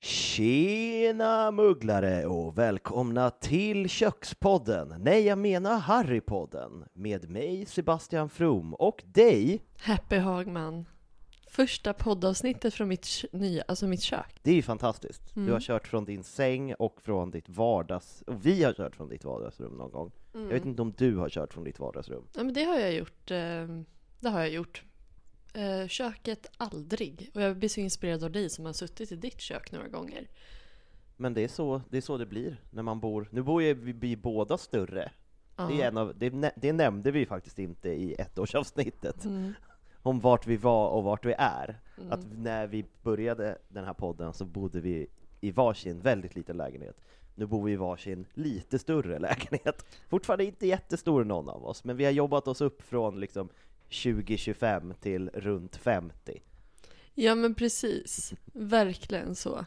Tjena mugglare och välkomna till Kökspodden. Nej, jag menar Harrypodden med mig Sebastian From och dig. Happy Hagman. Första poddavsnittet från mitt, nya, alltså mitt kök. Det är ju fantastiskt. Mm. Du har kört från din säng och från ditt vardags... Och vi har kört från ditt vardagsrum någon gång. Jag vet inte om du har kört från ditt vardagsrum. Ja, men det har jag gjort. eh, Det har jag gjort. Eh, Köket aldrig. Och jag blir så inspirerad av dig som har suttit i ditt kök några gånger. Men det är så det, är så det blir när man bor... Nu bor ju vi, vi båda större. Det, är en av, det, det nämnde vi faktiskt inte i ettårsavsnittet. Mm. Om vart vi var och vart vi är. Att när vi började den här podden så bodde vi i varsin väldigt liten lägenhet. Nu bor vi i varsin lite större lägenhet. Fortfarande inte jättestor någon av oss, men vi har jobbat oss upp från liksom 20-25 till runt 50. Ja men precis. Verkligen så.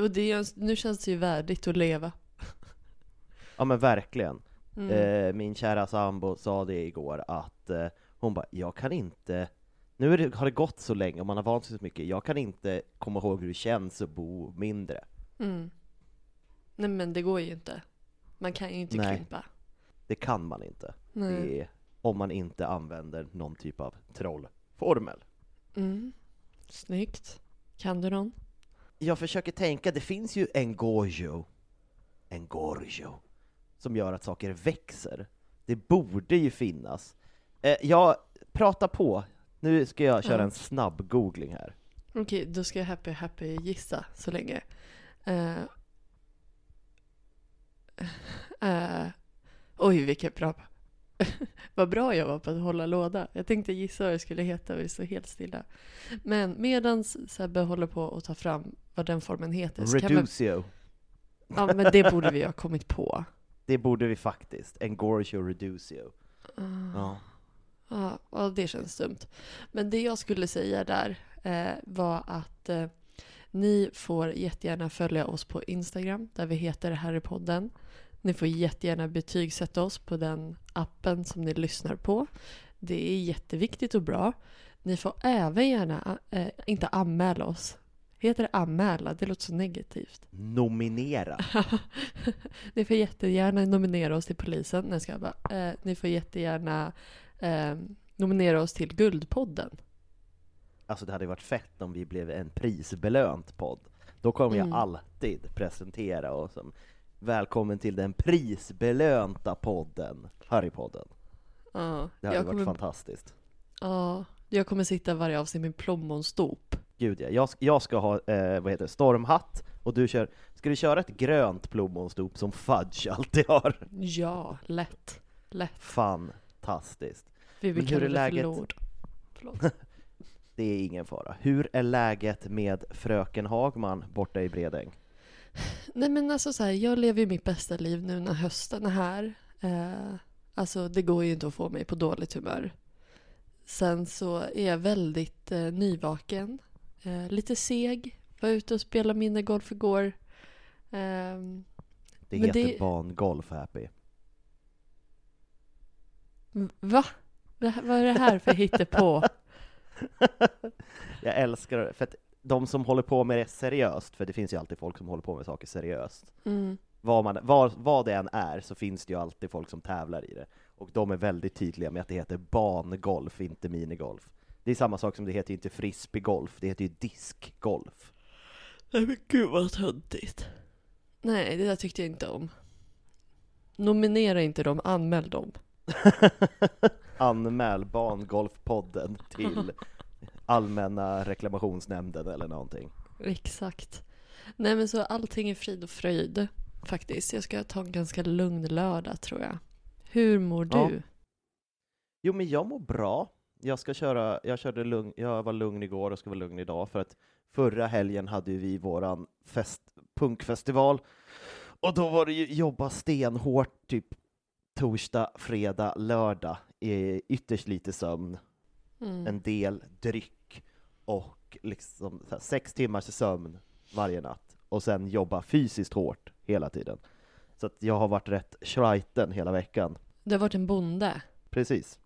Och det, nu känns det ju värdigt att leva. Ja men verkligen. Mm. Eh, min kära sambo sa det igår att eh, hon bara, jag kan inte nu det, har det gått så länge och man har vant sig så mycket, jag kan inte komma ihåg hur det känns att bo mindre. Mm. Nej men det går ju inte. Man kan ju inte Nej. krympa. Det kan man inte. Är, om man inte använder någon typ av trollformel. Mm. Snyggt. Kan du någon? Jag försöker tänka, det finns ju en gojo, en gorjo, som gör att saker växer. Det borde ju finnas. Eh, jag pratar på, nu ska jag köra en snabb googling här. Okej, då ska jag happy happy gissa så länge. Eh, eh, oj, vilket bra... Vad bra jag var på att hålla låda. Jag tänkte gissa vad det skulle heta och det står helt stilla. Men medan Sebbe håller på att ta fram vad den formen heter kan man... Reducio, Ja, men det borde vi ha kommit på. det borde vi faktiskt. En gorjo reducio. Ah. Ja. Ja, ja, det känns dumt. Men det jag skulle säga där eh, var att eh, ni får jättegärna följa oss på Instagram där vi heter Harrypodden. Ni får jättegärna betygsätta oss på den appen som ni lyssnar på. Det är jätteviktigt och bra. Ni får även gärna, eh, inte anmäla oss. Heter det anmäla? Det låter så negativt. Nominera. ni får jättegärna nominera oss till polisen. Nej, ska jag bara. Eh, ni får jättegärna eh, nominera oss till Guldpodden. Alltså det hade varit fett om vi blev en prisbelönt podd. Då kommer Mm. jag alltid presentera oss som Välkommen till den prisbelönta podden, Harrypodden. Ja, Det hade varit kommer, fantastiskt. ja, jag kommer sitta varje avsnitt med plommonstop. Gud ja, jag, jag ska ha, eh, vad heter det, stormhatt, och du kör, ska du köra ett grönt plommonstop som Fudge alltid har? Ja, lätt. Lätt. Fantastiskt. Vi vill hur är läget? lord. Förlåt. Det är ingen fara. Hur är läget med fröken Hagman borta i Bredäng? Nej men alltså så här, jag lever ju mitt bästa liv nu när hösten är här. Eh, alltså det går ju inte att få mig på dåligt humör. Sen så är jag väldigt eh, nyvaken. Eh, lite seg. Var ute och spelade minigolf igår. Ehm, Det heter det- bangolf, Happy. va? Vad är det här för hittepå? Jag älskar det, för att de som håller på med det seriöst, för det finns ju alltid folk som håller på med saker seriöst, Mm. vad, man, vad, vad det än är så finns det ju alltid folk som tävlar i det. Och de är väldigt tydliga med att det heter bangolf, inte minigolf. Det är samma sak som det heter ju inte frisbeegolf, det heter ju diskgolf. Nej men gud vad töntigt. Nej, det där tyckte jag inte om. Nominera inte dem, anmäl dem. Anmäl Bangolfpodden till Allmänna reklamationsnämnden eller någonting. Exakt. Nej men så allting är frid och fröjd faktiskt. Jag ska ta en ganska lugn lördag tror jag. Hur mår du? Ja. Jo men jag mår bra. Jag ska köra, jag körde lugn, jag var lugn igår och ska vara lugn idag för att förra helgen hade vi våran fest, punkfestival och då var det ju jobba stenhårt typ torsdag, fredag, lördag, eh, ytterst lite sömn, Mm. en del dryck och liksom här, sex timmars sömn varje natt och sen jobba fysiskt hårt hela tiden. Så att jag har varit rätt schrajten hela veckan. Du har varit en bonde? Precis.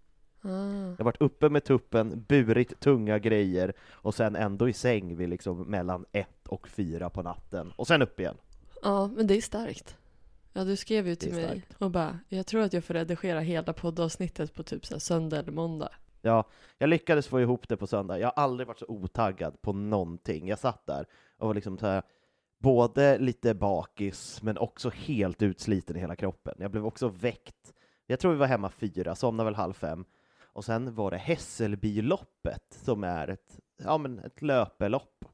Ah. Jag har varit uppe med tuppen, burit tunga grejer och sen ändå i säng vid liksom mellan ett och fyra på natten och sen upp igen. Ja, men det är starkt. Ja, du skrev ju till mig starkt. och bara, jag tror att jag får redigera hela poddavsnittet på typ så här söndag eller måndag. Ja, jag lyckades få ihop det på söndag. Jag har aldrig varit så otaggad på någonting. Jag satt där och var liksom så här, både lite bakis men också helt utsliten i hela kroppen. Jag blev också väckt. Jag tror vi var hemma fyra, somnade väl halv fem. Och sen var det Hässelbyloppet som är ett, ja, men ett löpelopp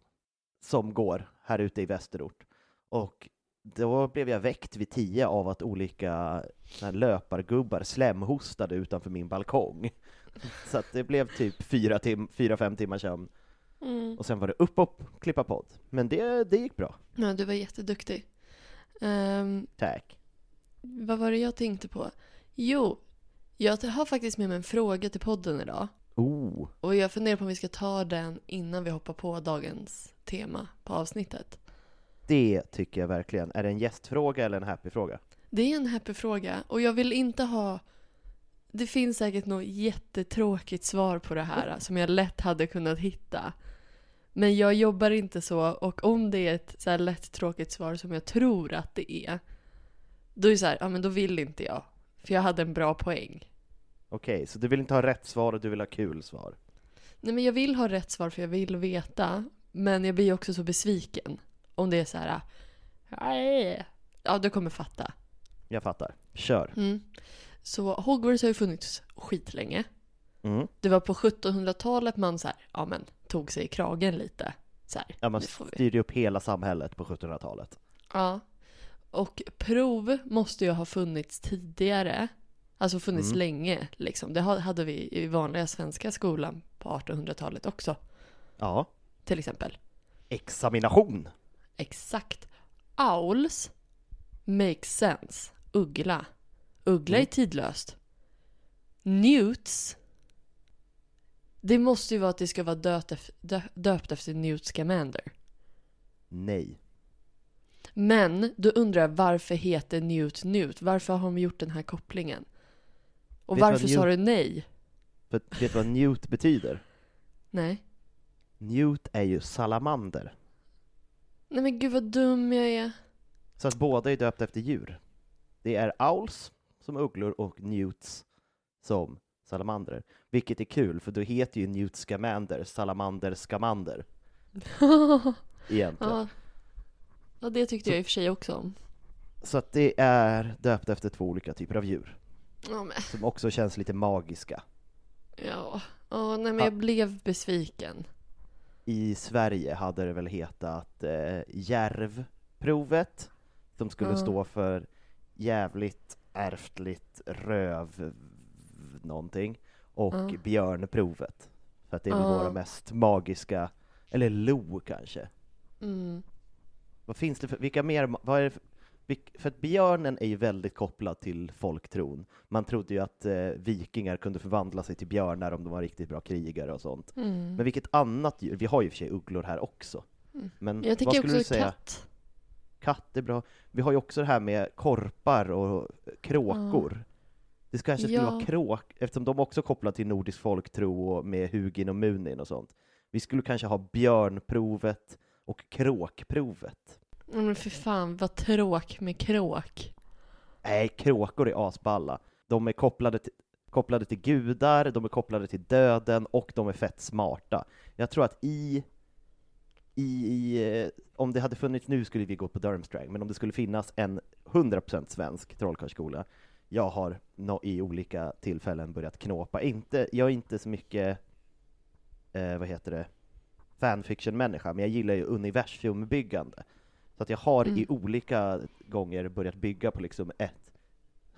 som går här ute i Västerort. Och då blev jag väckt vid tio av att olika löpargubbar slemhostade utanför min balkong. Så att det blev typ fyra, tim fyra fem timmar sömn. Mm. Och sen var det upp och klippa podd. Men det, det gick bra. Ja, du var jätteduktig. Ehm, Tack. vad var det jag tänkte på? Jo, jag har faktiskt med mig en fråga till podden idag. Oh, Och jag funderar på om vi ska ta den innan vi hoppar på dagens tema på avsnittet. Det tycker jag verkligen. Är det en gästfråga eller en happy-fråga? Det är en happy fråga och jag vill inte ha... Det finns säkert något jättetråkigt svar på det här som jag lätt hade kunnat hitta. Men jag jobbar inte så och om det är ett så här lätt tråkigt svar som jag tror att det är, då är det så här, ja men då vill inte jag. För jag hade en bra poäng. Okej, så du vill inte ha rätt svar och du vill ha kul svar? Nej men jag vill ha rätt svar för jag vill veta. Men jag blir också så besviken. Om det är så här, nej. Ja, du kommer fatta. Jag fattar. Kör. Mm. Så Hogwarts har ju funnits skitlänge. Mm. Det var på 1700-talet man så här, ja men, tog sig i kragen lite. Så här, Ja, man nu får vi. styrde upp hela samhället på 1700-talet. Ja. Och prov måste ju ha funnits tidigare. Alltså funnits Mm. länge liksom. Det ha- hade vi i vanliga svenska skolan på 1800-talet också. Ja. Till exempel. Examination! Exakt. Owls makes sense. Uggla. Uggla är Mm. tidlöst. Newts. Det måste ju vara att det ska vara döpt efter, dö, döpt efter Newt Scamander. Nej. Men då undrar jag varför heter Newt Newt? Varför har de gjort den här kopplingen? Och Vet varför sa Newt- du nej? Vet du vad newt betyder? Nej. Newt är ju salamander. Nej men gud vad dum jag är. Så att båda är döpta efter djur. Det är owls som ugglor och newts som salamandrer. Vilket är kul, för då heter ju Newt Scamander Salamander Scamander egentligen. ja. ja, det tyckte jag i och för sig också om. Så att det är döpt efter två olika typer av djur, Ja, men, som också känns lite magiska. ja. Ja, nej men Ja. jag blev besviken. I Sverige hade det väl hetat eh, järvprovet, som skulle Ja. stå för jävligt ärftligt röv någonting. och Ja. björnprovet. För att det är Ja. våra mest magiska, eller lo kanske. Mm. Vad finns det för, vilka mer, vad är det för, för att björnen är ju väldigt kopplad till folktron. Man trodde ju att eh, vikingar kunde förvandla sig till björnar om de var riktigt bra krigare och sånt. Mm. Men vilket annat djur, vi har ju i och för sig ugglor här också. Mm. Men Jag vad skulle du säga? katt. Katt är bra. Vi har ju också det här med korpar och kråkor. Det ska kanske skulle Ja. vara kråk, eftersom de också är kopplade till nordisk folktro och med Hugin och Munin och sånt. Vi skulle kanske ha björnprovet och kråkprovet. Men för fan, vad tråk med kråk. Nej, kråkor är asballa. De är kopplade till, kopplade till gudar, de är kopplade till döden och de är fett smarta. Jag tror att i, i, i eh, om det hade funnits nu skulle vi gå på Durmstrang, men om det skulle finnas en 100% svensk trollkarlsskola, jag har no, i olika tillfällen börjat knåpa. Inte, jag är inte så mycket, eh, vad heter det, fanfiction-människa, men jag gillar ju universumbyggande. Så att jag har i Mm. olika gånger börjat bygga på liksom ett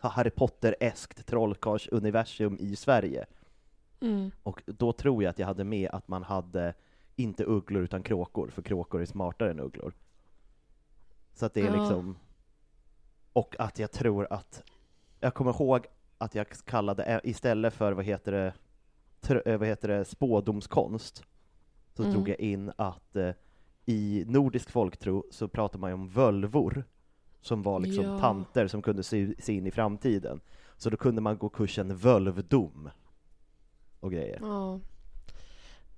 Harry Potter-eskt trollkarlsuniversum i Sverige. Mm. Och då tror jag att jag hade med att man hade inte ugglor utan kråkor, för kråkor är smartare än ugglor. Så att det är Ja. liksom... Och att jag tror att... Jag kommer ihåg att jag kallade, istället för, vad heter det, tr- eh, vad heter det spådomskonst, så Mm. drog jag in att eh, i nordisk folktro så pratar man ju om völvor, som var liksom Ja. tanter som kunde se, se in i framtiden. Så då kunde man gå kursen völvdom och grejer. Ja.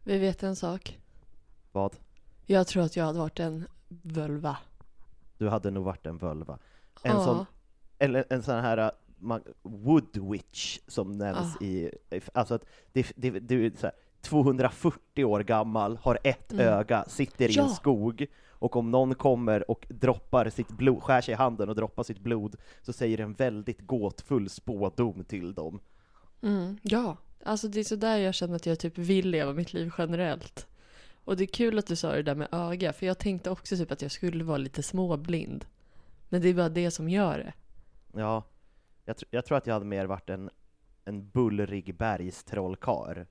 Vi vet en sak. Vad? Jag tror att jag hade varit en völva. Du hade nog varit en völva. En Ja. sån, eller en sån här uh, man, wood witch som nämns Ah. i, alltså att det, det, det är så här, 240 år gammal, har ett Mm. öga, sitter i Ja. en skog och om någon kommer och droppar sitt blod, skär sig i handen och droppar sitt blod så säger en väldigt gåtfull spådom till dem. Mm, ja, alltså det är så där jag känner att jag typ vill leva mitt liv generellt. Och det är kul att du sa det där med öga, för jag tänkte också typ att jag skulle vara lite småblind. Men det är bara det som gör det. Ja, jag, tr- jag tror att jag hade mer varit en, en bullrig bergstrollkar.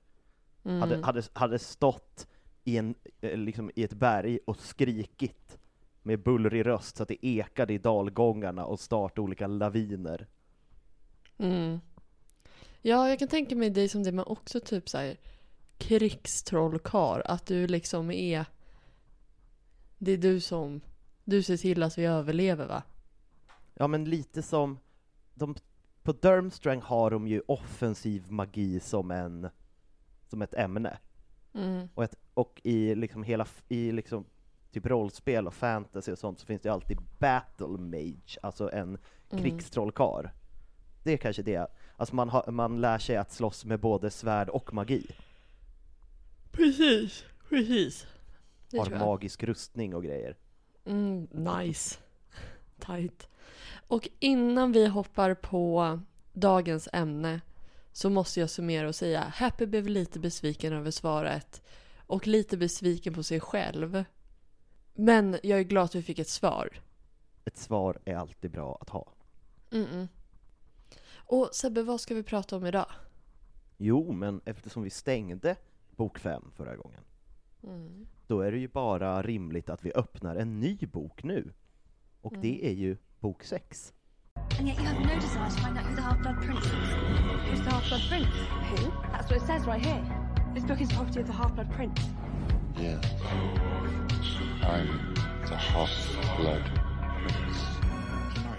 Mm. hade, hade, hade stått i, en, eh, liksom i ett berg och skrikit med bullrig röst så att det ekade i dalgångarna och startade olika laviner. Mm. Ja, jag kan tänka mig dig som det, men också typ så här krigstrollkar. Att du liksom är... Det är du som... Du ser till att vi överlever va? Ja men lite som, de, på Durmstrang har de ju offensiv magi som en, som ett ämne. Mm. Och, ett, och i liksom hela, i liksom typ rollspel och fantasy och sånt så finns det ju alltid battle mage, alltså en Mm. krigstrollkar. Det är kanske det, alltså man, har, man lär sig att slåss med både svärd och magi. Precis, precis. Det har magisk rustning och grejer. Mm, nice. Tight. Och innan vi hoppar på dagens ämne så måste jag summera och säga Happy blev lite besviken över svaret och lite besviken på sig själv. Men jag är glad att vi fick ett svar. Ett svar är alltid bra att ha. Mm-mm. Och Sebbe, vad ska vi prata om idag? Jo, men eftersom vi stängde bok 5 förra gången, Mm. då är det ju bara rimligt att vi öppnar en ny bok nu. Och Mm. det är ju bok 6. And yet you have no desire to find out who the Half-Blood Prince is. Who's the Half-Blood Prince? Who? That's what it says right here. This book is property of the Half-Blood Prince. Yes. I'm the half-blood prince.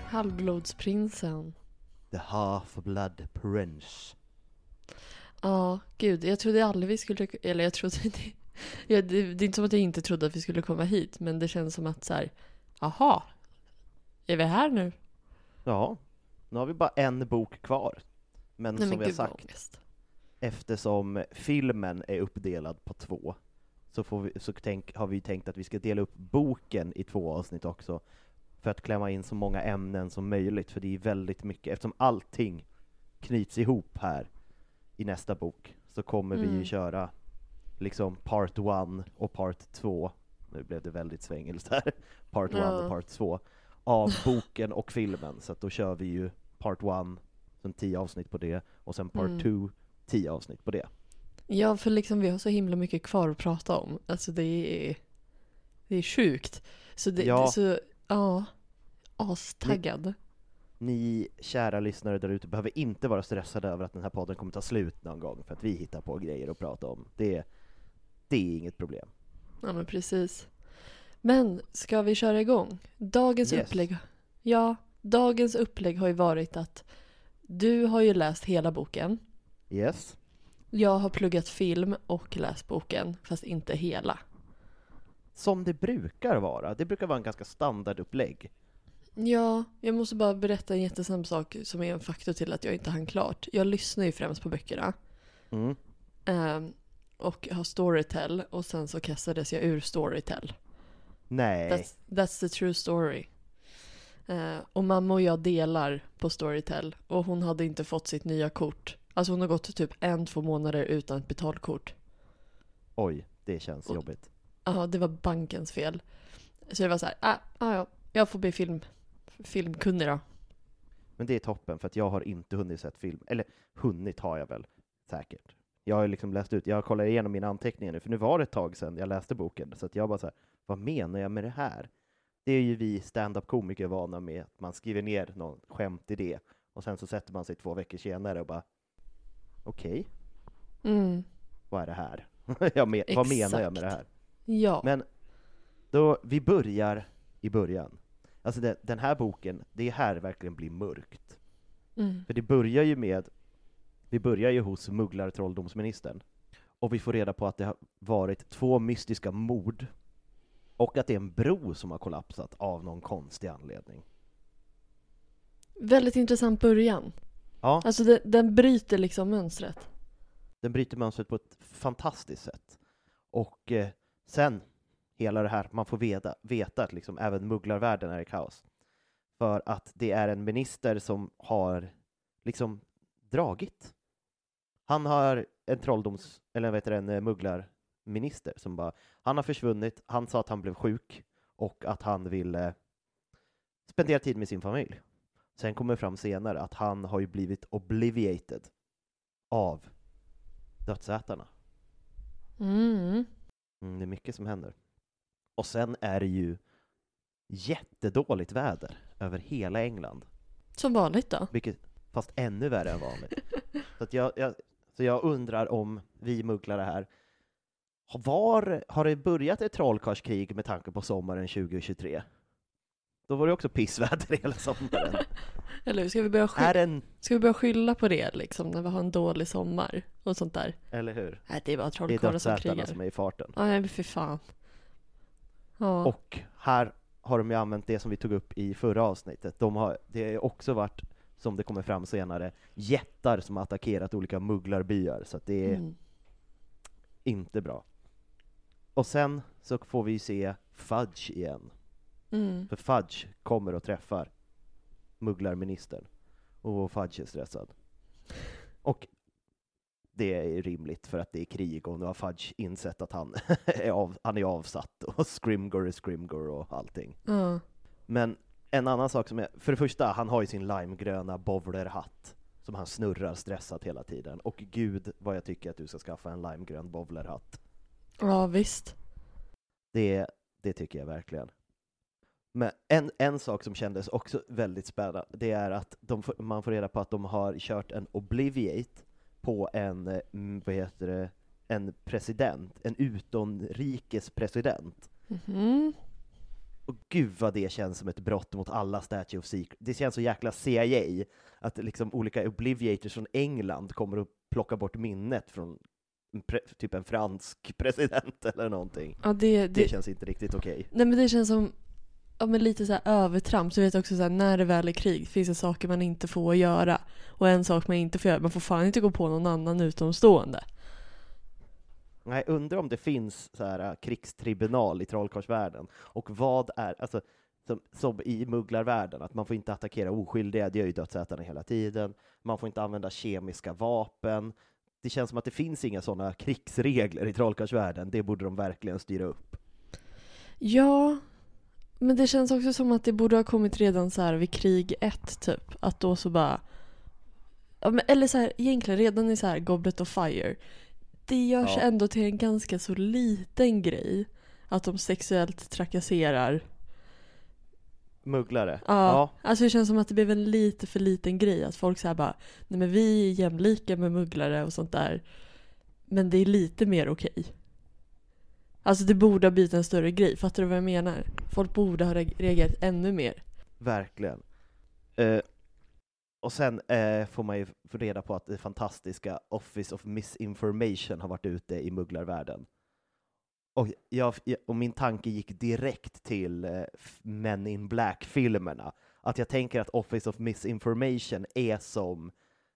Halvblodsprinsen. The Half-Blood Prince. Ja, gud. Jag trodde aldrig vi skulle... Eller jag trodde... Det, ja, det, det är inte som att jag inte trodde att vi skulle komma hit, men det känns som att så här... Aha, är vi här nu? Ja, nu har vi bara en bok kvar. Men Nej, som men vi har sagt, eftersom filmen är uppdelad på två, så, får vi, så tänk, har vi tänkt att vi ska dela upp boken i två avsnitt också, för att klämma in så många ämnen som möjligt, för det är väldigt mycket, eftersom allting knyts ihop här i nästa bok, så kommer vi ju Mm. köra liksom part one och part två, nu blev det väldigt svängelskt här, part one Ja. och part två, av boken och filmen, så att då kör vi ju part one, sen tio avsnitt på det, och sen part Mm. two tio avsnitt på det. Ja, för liksom vi har så himla mycket kvar att prata om. Alltså det är, det är sjukt. Så det, Ja. så, ja, astaggad. Ni kära lyssnare där ute behöver inte vara stressade över att den här podden kommer ta slut någon gång för att vi hittar på grejer att prata om. Det, det är inget problem. Ja, men precis. Men ska vi köra igång? Dagens Yes. upplägg. Ja, dagens upplägg har ju varit att du har ju läst hela boken. Yes? Jag har pluggat film och läst boken, fast inte hela. Som det brukar vara. Det brukar vara en ganska standardupplägg. Ja, jag måste bara berätta en jättesnabb sak som är en faktor till att jag inte hann klart. Jag lyssnar ju främst på böckerna. Mm. ehm, och har Storytel och sen så kastades jag ur Storytel. Nej. That's, that's the true story. Eh, och mamma och jag delar på Storytel och hon hade inte fått sitt nya kort. Alltså hon har gått typ en, två månader utan ett betalkort. Oj, det känns Och- jobbigt. Ja, det var bankens fel. Så det var så här, ah, ah, ja, jag får bli film, filmkunnig då. Men det är toppen, för att jag har inte hunnit sett film. Eller hunnit har jag väl, säkert. Jag har liksom läst ut, jag kollar igenom mina anteckningar nu, för nu var det ett tag sedan jag läste boken, så att jag bara så här, vad menar jag med det här? Det är ju vi stand-up-komiker vana med, att man skriver ner någon skämtidé, och sen så sätter man sig två veckor senare och bara, okej, Mm, vad är det här? jag men, vad menar jag med det här? ja. Men då, vi börjar i början. Alltså det, den här boken, det är här det verkligen blir mörkt. Mm. För det börjar ju med, vi börjar ju hos mugglartrolldomsministern. Och vi får reda på att det har varit två mystiska mord. Och att det är en bro som har kollapsat av någon konstig anledning. Väldigt intressant början. Ja, Alltså det, den bryter liksom mönstret. den bryter mönstret på ett fantastiskt sätt. Och eh, sen, hela det här, man får veta, veta att liksom även mugglarvärlden är i kaos. För att det är en minister som har liksom dragit. Han har en trolldoms, eller vad heter det, en eh, mugglarminister som bara, han har försvunnit, han sa att han blev sjuk och att han ville spendera tid med sin familj. Sen kommer fram senare att han har ju blivit obliviated av dödsätarna. Mm. Mm, det är mycket som händer. Och sen är det ju jättedåligt väder över hela England. Som vanligt då. Vilket, fast ännu värre än vanligt. så, jag, jag, så jag undrar om vi mugglare här, var, har det börjat ett trollkarlskrig med tanke på sommaren 2023? Då var det också pissväder hela sommaren. Eller hur? Ska vi, börja sky- är en, ska vi börja skylla på det liksom när vi har en dålig sommar och sånt där? eller hur? Nej, det är bara Det är trollkarlar som krigar. som är i farten. Nej, men för fan. Ja. Och här har de ju använt det som vi tog upp i förra avsnittet. De har, det har också varit, som det kommer fram senare, jättar som har attackerat olika mugglarbyar, så det är Mm. inte bra. Och sen så får vi se Fudge igen. Mm. För Fudge kommer och träffar mugglarministern. Och Fudge är stressad. Och det är rimligt för att det är krig och nu har Fudge insett att han är, av, han är avsatt och Scrimgor är Scrimgor och allting. Ja. Men en annan sak som är, för det första, han har ju sin limegröna bowlerhatt som han snurrar stressat hela tiden. Och gud vad jag tycker att du ska skaffa en limegrön bowlerhatt. Ja, visst. Det, det tycker jag verkligen. Men en, en sak som kändes också väldigt spännande, det är att de, man får reda på att de har kört en Obliviate på en, mm, vad heter det, en president, en utomrikes president. Mhm. Och gud vad det känns som ett brott mot alla Statue of Secret. Det känns så jäkla CIA, att liksom olika Obliviators från England kommer att plocka bort minnet från typ en fransk president eller någonting. Ja, det, Det det, känns inte riktigt okej. nej men det känns som ja, men lite så här övertramp. Du vet också så här, när det väl är krig finns det saker man inte får göra. Och en sak man inte får göra, man får fan inte gå på någon annan utomstående. Nej, undrar om det finns så här äh, krigstribunal i trollkarlsvärlden. Och vad är, alltså, som, som i mugglarvärlden, att man får inte attackera oskyldiga, det gör ju dödsätarna hela tiden. Man får inte använda kemiska vapen. Det känns som att det finns inga sådana krigsregler i trollkarlsvärlden. Det borde de verkligen styra upp. Ja, men det känns också som att det borde ha kommit redan så här vid krig ett typ. Att då så bara Ja, men, eller så här, egentligen redan i så här Goblet of Fire. Det görs Ja. ändå till en ganska så liten grej. Att de sexuellt trakasserar. Mugglare. Ja, alltså det känns som att det blev en lite för liten grej. Att folk säger bara, nej men vi är jämlika med mugglare och sånt där. Men det är lite mer okej. Alltså det borde ha blivit en större grej, fattar du vad jag menar? Folk borde ha re- reagerat ännu mer. Verkligen. Eh, och sen eh, får man ju reda på att det fantastiska Office of Misinformation har varit ute i mugglarvärlden. Och, jag, och min tanke gick direkt till eh, Men in Black-filmerna. Att jag tänker att Office of Misinformation är som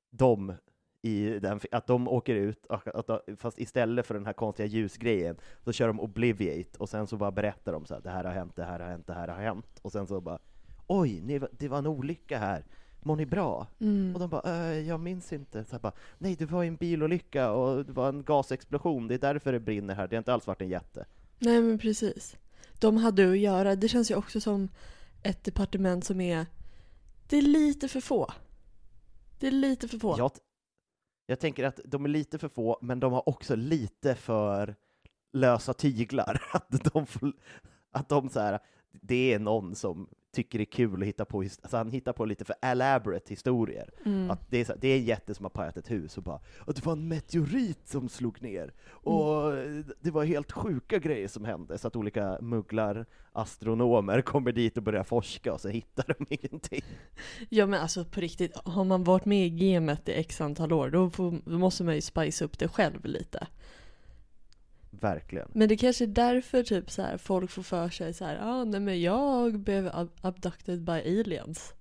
de i den, att de åker ut, och att, fast istället för den här konstiga ljusgrejen, så kör de Obliviate, och sen så bara berättar de så här, det här har hänt, det här har hänt, det här har hänt, och sen så bara Oj, ni, det var en olycka här, mår ni bra? Mm. Och de bara, äh, jag minns inte. Så bara, Nej, det var en bilolycka och det var en gasexplosion, det är därför det brinner här, det har inte alls varit en jätte. Nej men precis. De hade att göra, det känns ju också som ett departement som är, det är lite för få. Det är lite för få. Jag, jag tänker att de är lite för få, men de har också lite för lösa tyglar. Att de, får, att de så här, det är någon som tycker det är kul att hitta på, alltså han hittar på lite för elaborate historier. Mm. Att det, är så, det är en jätte som har pajat ett hus och bara och det var en meteorit som slog ner och det var helt sjuka grejer som hände så att olika mugglar, astronomer kommer dit och börjar forska och så hittar de ingenting. Ja men alltså på riktigt, har man varit med i gamet i x antal år då, får, då måste man ju spice upp det själv lite. Verkligen. Men det kanske är därför typ så här, folk får för sig så här, ah, nej men jag blev ab- abducted by aliens.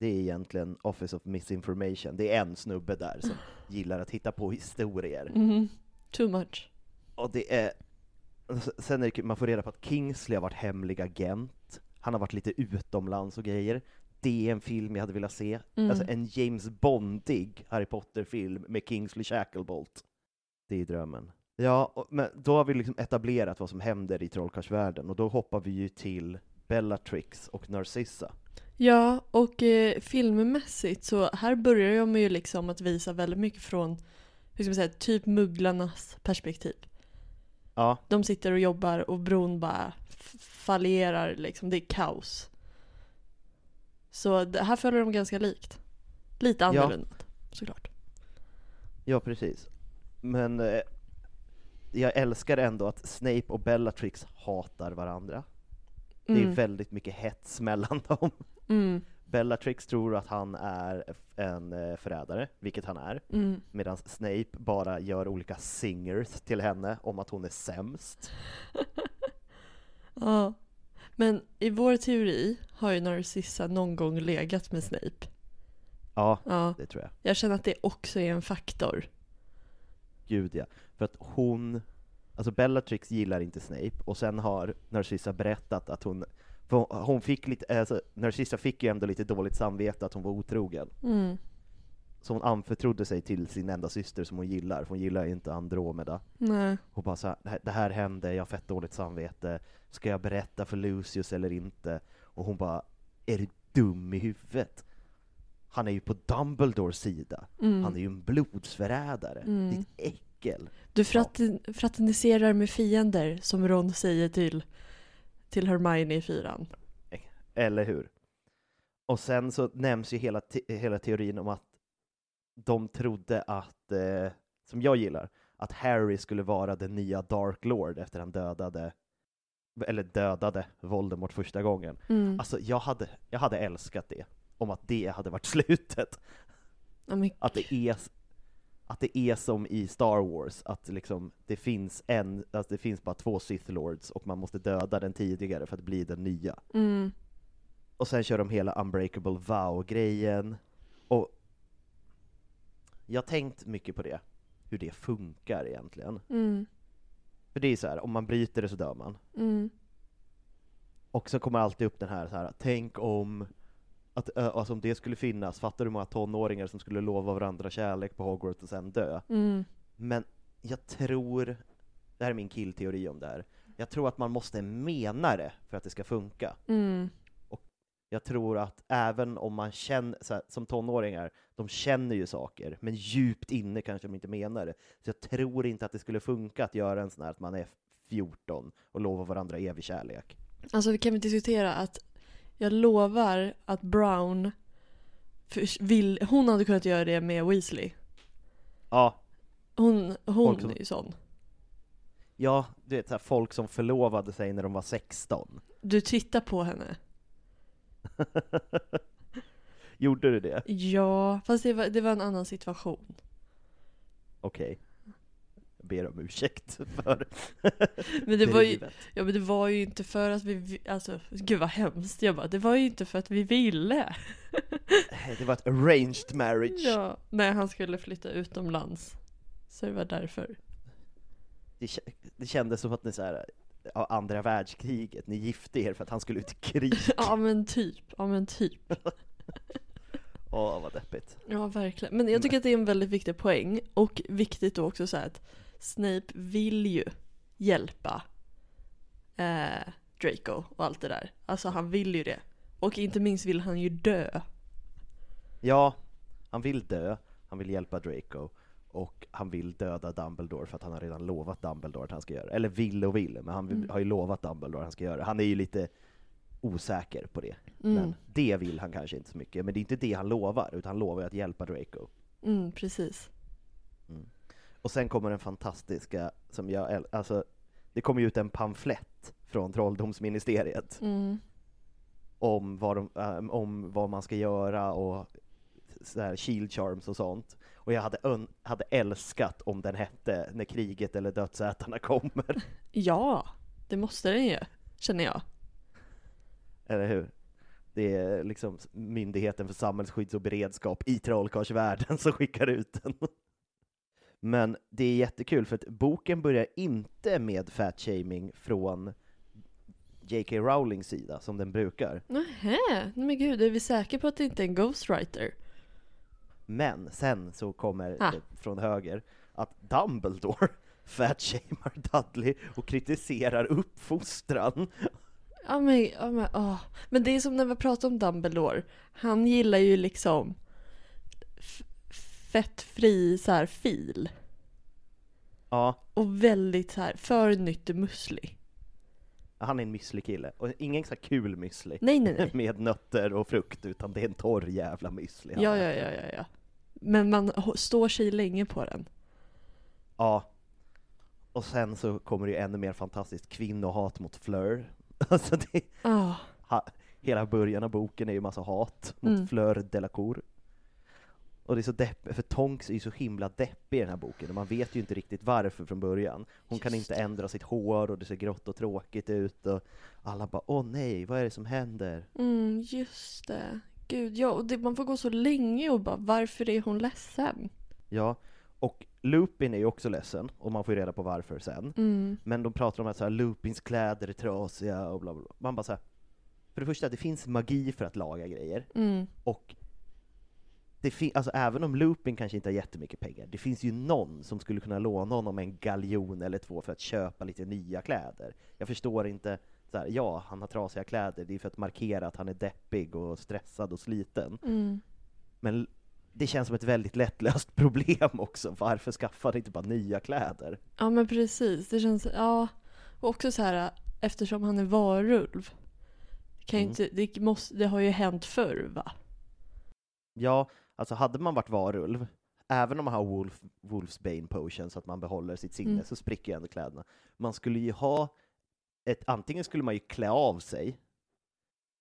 Det är egentligen Office of Misinformation. Det är en snubbe där som gillar att hitta på historier. Mhm. Too much. Och det är... Sen är det man får reda på att Kingsley har varit hemlig agent. Han har varit lite utomlands och grejer. Det är en film jag hade velat se. Mm. Alltså en James Bondig Harry Potter-film med Kingsley Shacklebolt. Det är drömmen. Ja, och, men då har vi liksom etablerat vad som händer i trollkarlsvärlden och då hoppar vi ju till Bellatrix och Narcissa. Ja, och eh, filmmässigt så här börjar de ju liksom att visa väldigt mycket från, hur ska man säga, typ mugglarnas perspektiv. Ja, De sitter och jobbar och bron bara fallerar liksom, det är kaos. Så det här följer de ganska likt. Lite Ja. annorlunda, såklart. ja precis. Men eh, jag älskar ändå att Snape och Bellatrix hatar varandra. Det är Mm. väldigt mycket hets mellan dem. Mm, Bellatrix tror att han är en eh, förrädare, vilket han är, mm. medan Snape bara gör olika singers till henne om att hon är sämst. Ja. Men i vår teori har ju Narcissa någon gång legat med Snape. Ja, Ja. det tror jag. Jag känner att det också är en faktor. Gud ja. För att hon, alltså Bellatrix gillar inte Snape, och sen har Narcissa berättat att hon, hon- hon fick lite, alltså Narcissa fick ju ändå lite dåligt samvete att hon var otrogen. Mm. Så hon anförtrodde sig till sin enda syster som hon gillar, för hon gillar ju inte Andromeda. Nej. Och bara så här, "Det här- det här hände, jag har fett dåligt samvete, ska jag berätta för Lucius eller inte? Och hon bara, är du dum i huvudet? Han är ju på Dumbledores sida, Mm. han är ju en blodsförrädare, Mm. ditt äckel. Du fratin- fraterniserar med fiender, som Ron säger till, till Hermione i fyran. Eller hur? Och sen så nämns ju hela, te- hela teorin om att de trodde att, eh, som jag gillar, att Harry skulle vara den nya Dark Lord efter han dödade, eller dödade Voldemort första gången. Mm. Alltså jag hade, jag hade älskat det, om att det hade varit slutet. Men, Att det är, att det är som i Star Wars, att liksom det finns en, alltså det finns bara två Sith Lords och man måste döda den tidigare för att bli den nya. mm. Och sen kör de hela Unbreakable Vow-grejen. Och jag har tänkt mycket på det, hur det funkar egentligen. Mm. För det är så här, om man bryter det så dör man. Mm. Och så kommer alltid upp den här, så här tänk om att, alltså om det skulle finnas, fattar du hur många tonåringar som skulle lova varandra kärlek på Hogwarts och sen dö? Mm. Men jag tror, det här är min killteori om det här, jag tror att man måste mena det för att det ska funka. Mm. Jag jag tror att även om man känner, här, som tonåringar, de känner ju saker, men djupt inne kanske de inte menar det. Så jag tror inte att det skulle funka att göra en sån här att man är 14 och lovar varandra evig kärlek. Alltså vi kan väl diskutera att jag lovar att Brown för- vill, hon hade kunnat göra det med Weasley. Ja, Hon, hon som- är ju sån. ja, du vet så här, folk som förlovade sig när de var 16. Du tittar på henne. Gjorde du det? Ja, fast det var, det var en annan situation. Okej. Jag ber om ursäkt för Men det var ju, ja men det var ju inte för att vi, alltså gud vad hemskt. Jag bara, det var ju inte för att vi ville. Det var ett arranged marriage. Ja, när han skulle flytta utomlands. Så det var därför. Det, det kändes som att ni så här, ja, andra världskriget, ni gifte er för att han skulle ut i krig. Ja men typ, ja men typ. Åh, vad deppigt. Ja verkligen. Men jag tycker att det är en väldigt viktig poäng. Och viktigt då också så här att Snape vill ju hjälpa eh, Draco och allt det där. Alltså han vill ju det. Och inte minst vill han ju dö. Ja, han vill dö, han vill hjälpa Draco, och han vill döda Dumbledore för att han har redan lovat Dumbledore att han ska göra det. Eller vill och vill, men han Mm. har ju lovat Dumbledore att han ska göra det. Han är ju lite osäker på det. Mm. Men det vill han kanske inte så mycket. Men det är inte det han lovar, utan han lovar ju att hjälpa Draco. Mm, precis. Och sen kommer den fantastiska, som jag alltså, det kommer ju ut en pamflett från Trolldomsministeriet Mm. om vad, de, ähm, om vad man ska göra och så här shield charms och sånt. Och jag hade, hade älskat om den hette När kriget eller dödsätarna kommer, Ja, det måste den ju. Känner jag. eller hur? Det är liksom Myndigheten för samhällsskydd och beredskap i trollkarlsvärlden som skickar ut den. Men det är jättekul för att boken börjar inte med fatshaming från J.K. Rowlings sida som den brukar. Nähä, men gud, är vi säkra på att det inte är en ghostwriter? Men sen så kommer Ah. det från höger att Dumbledore fatshamar Dudley och kritiserar uppfostran. Ja men, ja, men, åh. men det är som när vi pratar om Dumbledore. Han gillar ju liksom fettfri så här fil. Ja, Och väldigt så här för nyttemuslig. han är en müsli kille. Och ingen så här kul müsli Nej nej nej. med nötter och frukt, utan det är en torr jävla müsli. Ja ja ja ja ja. Men man står sig länge på den. Ja. Och sen så kommer det ju ännu mer fantastiskt kvinnohat mot Fleur. Alltså det, Ah, ha, hela början av boken är ju massa hat mot Mm. Fleur Delacour. Och det är så deppigt, för Tonks är ju så himla deppig i den här boken, och man vet ju inte riktigt varför från början. Hon kan Just inte ändra sitt hår, och det ser grått och tråkigt ut, och alla bara åh nej, vad är det som händer? mm, just det. Gud, ja, och det, man får gå så länge och bara varför är hon ledsen? Ja, och Lupin är ju också ledsen, och man får ju reda på varför sen. Mm, Men de pratar om att så här, Lupins kläder är trasiga och bla bla bla. Man bara så här, för det första, det finns magi för att laga grejer, mm, och det fin- alltså, även om Lupin kanske inte har jättemycket pengar, det finns ju någon som skulle kunna låna honom en galjon eller två för att köpa lite nya kläder. Jag förstår inte, så här, ja, han har trasiga kläder, det är för att markera att han är deppig och stressad och sliten. mm. Men det känns som ett väldigt lättlöst problem också. Varför skaffar han inte bara nya kläder? Ja men precis, det känns, ja. Och också så här eftersom han är varulv. Kan Mm. inte, det, måste, det har ju hänt förr va? Ja, alltså hade man varit varulv, även om man har Wolf, Wolf's Bane Potion så att man behåller sitt sinne, Mm. så spricker ju ändå kläderna. Man skulle ju ha ett, antingen skulle man ju klä av sig,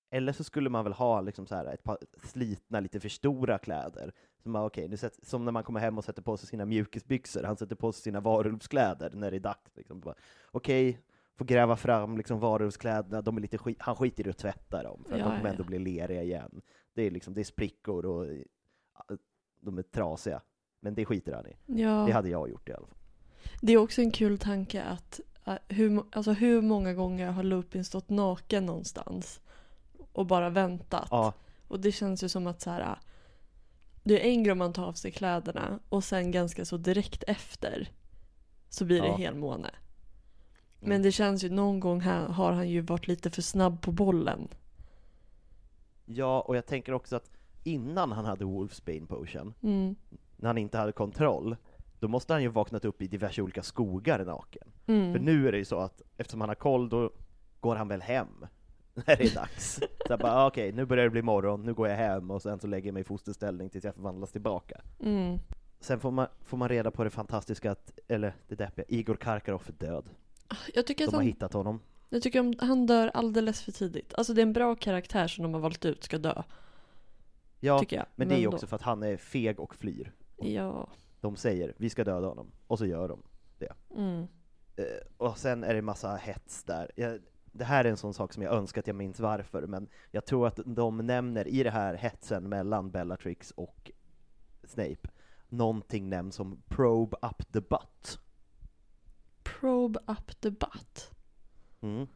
eller så skulle man väl ha liksom så här ett par slitna, lite för stora kläder. Som, man, okej, nu sätter, som när man kommer hem och sätter på sig sina mjukisbyxor, han sätter på sig sina varulvskläder när det är dags. Liksom. Okej, får gräva fram liksom varulvskläderna, de är lite skit, han skiter i att tvätta dem, för att Ja, de kommer ja, ändå bli leriga igen. Det är, liksom, det är sprickor och de är trasiga, men det skiter han i. Ja. Det hade jag gjort i alla fall. Det är också en kul tanke att äh, hur, alltså, hur många gånger har Lupin stått naken någonstans och bara väntat? Ja, Och det känns ju som att så här, äh, det är en grej om man tar av sig kläderna och sen ganska så direkt efter så blir det Ja. helmåne. Men Mm. det känns ju någon gång här har han ju varit lite för snabb på bollen. Ja, och jag tänker också att innan han hade Wolfsbane Potion, Mm. när han inte hade kontroll, då måste han ju vaknat upp i diverse olika skogar naken. Mm. För nu är det ju så att eftersom han har koll, då går han väl hem när det är dags. Så jag bara, ah, okej, nu börjar det bli morgon, nu går jag hem och sen så lägger jag mig i fosterställning tills jag förvandlas tillbaka. Mm. Sen får man, får man reda på det fantastiska att, eller det deppiga, Igor Karkaroff är död. Jag tycker De att har han, hittat honom. jag tycker om, han dör alldeles för tidigt. Alltså det är en bra karaktär som de har valt ut ska dö, Ja, tycker jag. men det är ju då- också för att han är feg och flyr. Ja. De säger, vi ska döda honom, och så gör de. Mm. Eh, och sen är det massa hets där. Jag, det här är en sån sak som jag önskar att jag minns varför, men jag tror att de nämner i det här hetsen mellan Bellatrix och Snape, någonting nämns som probe up the butt. Probe up the butt. Mm.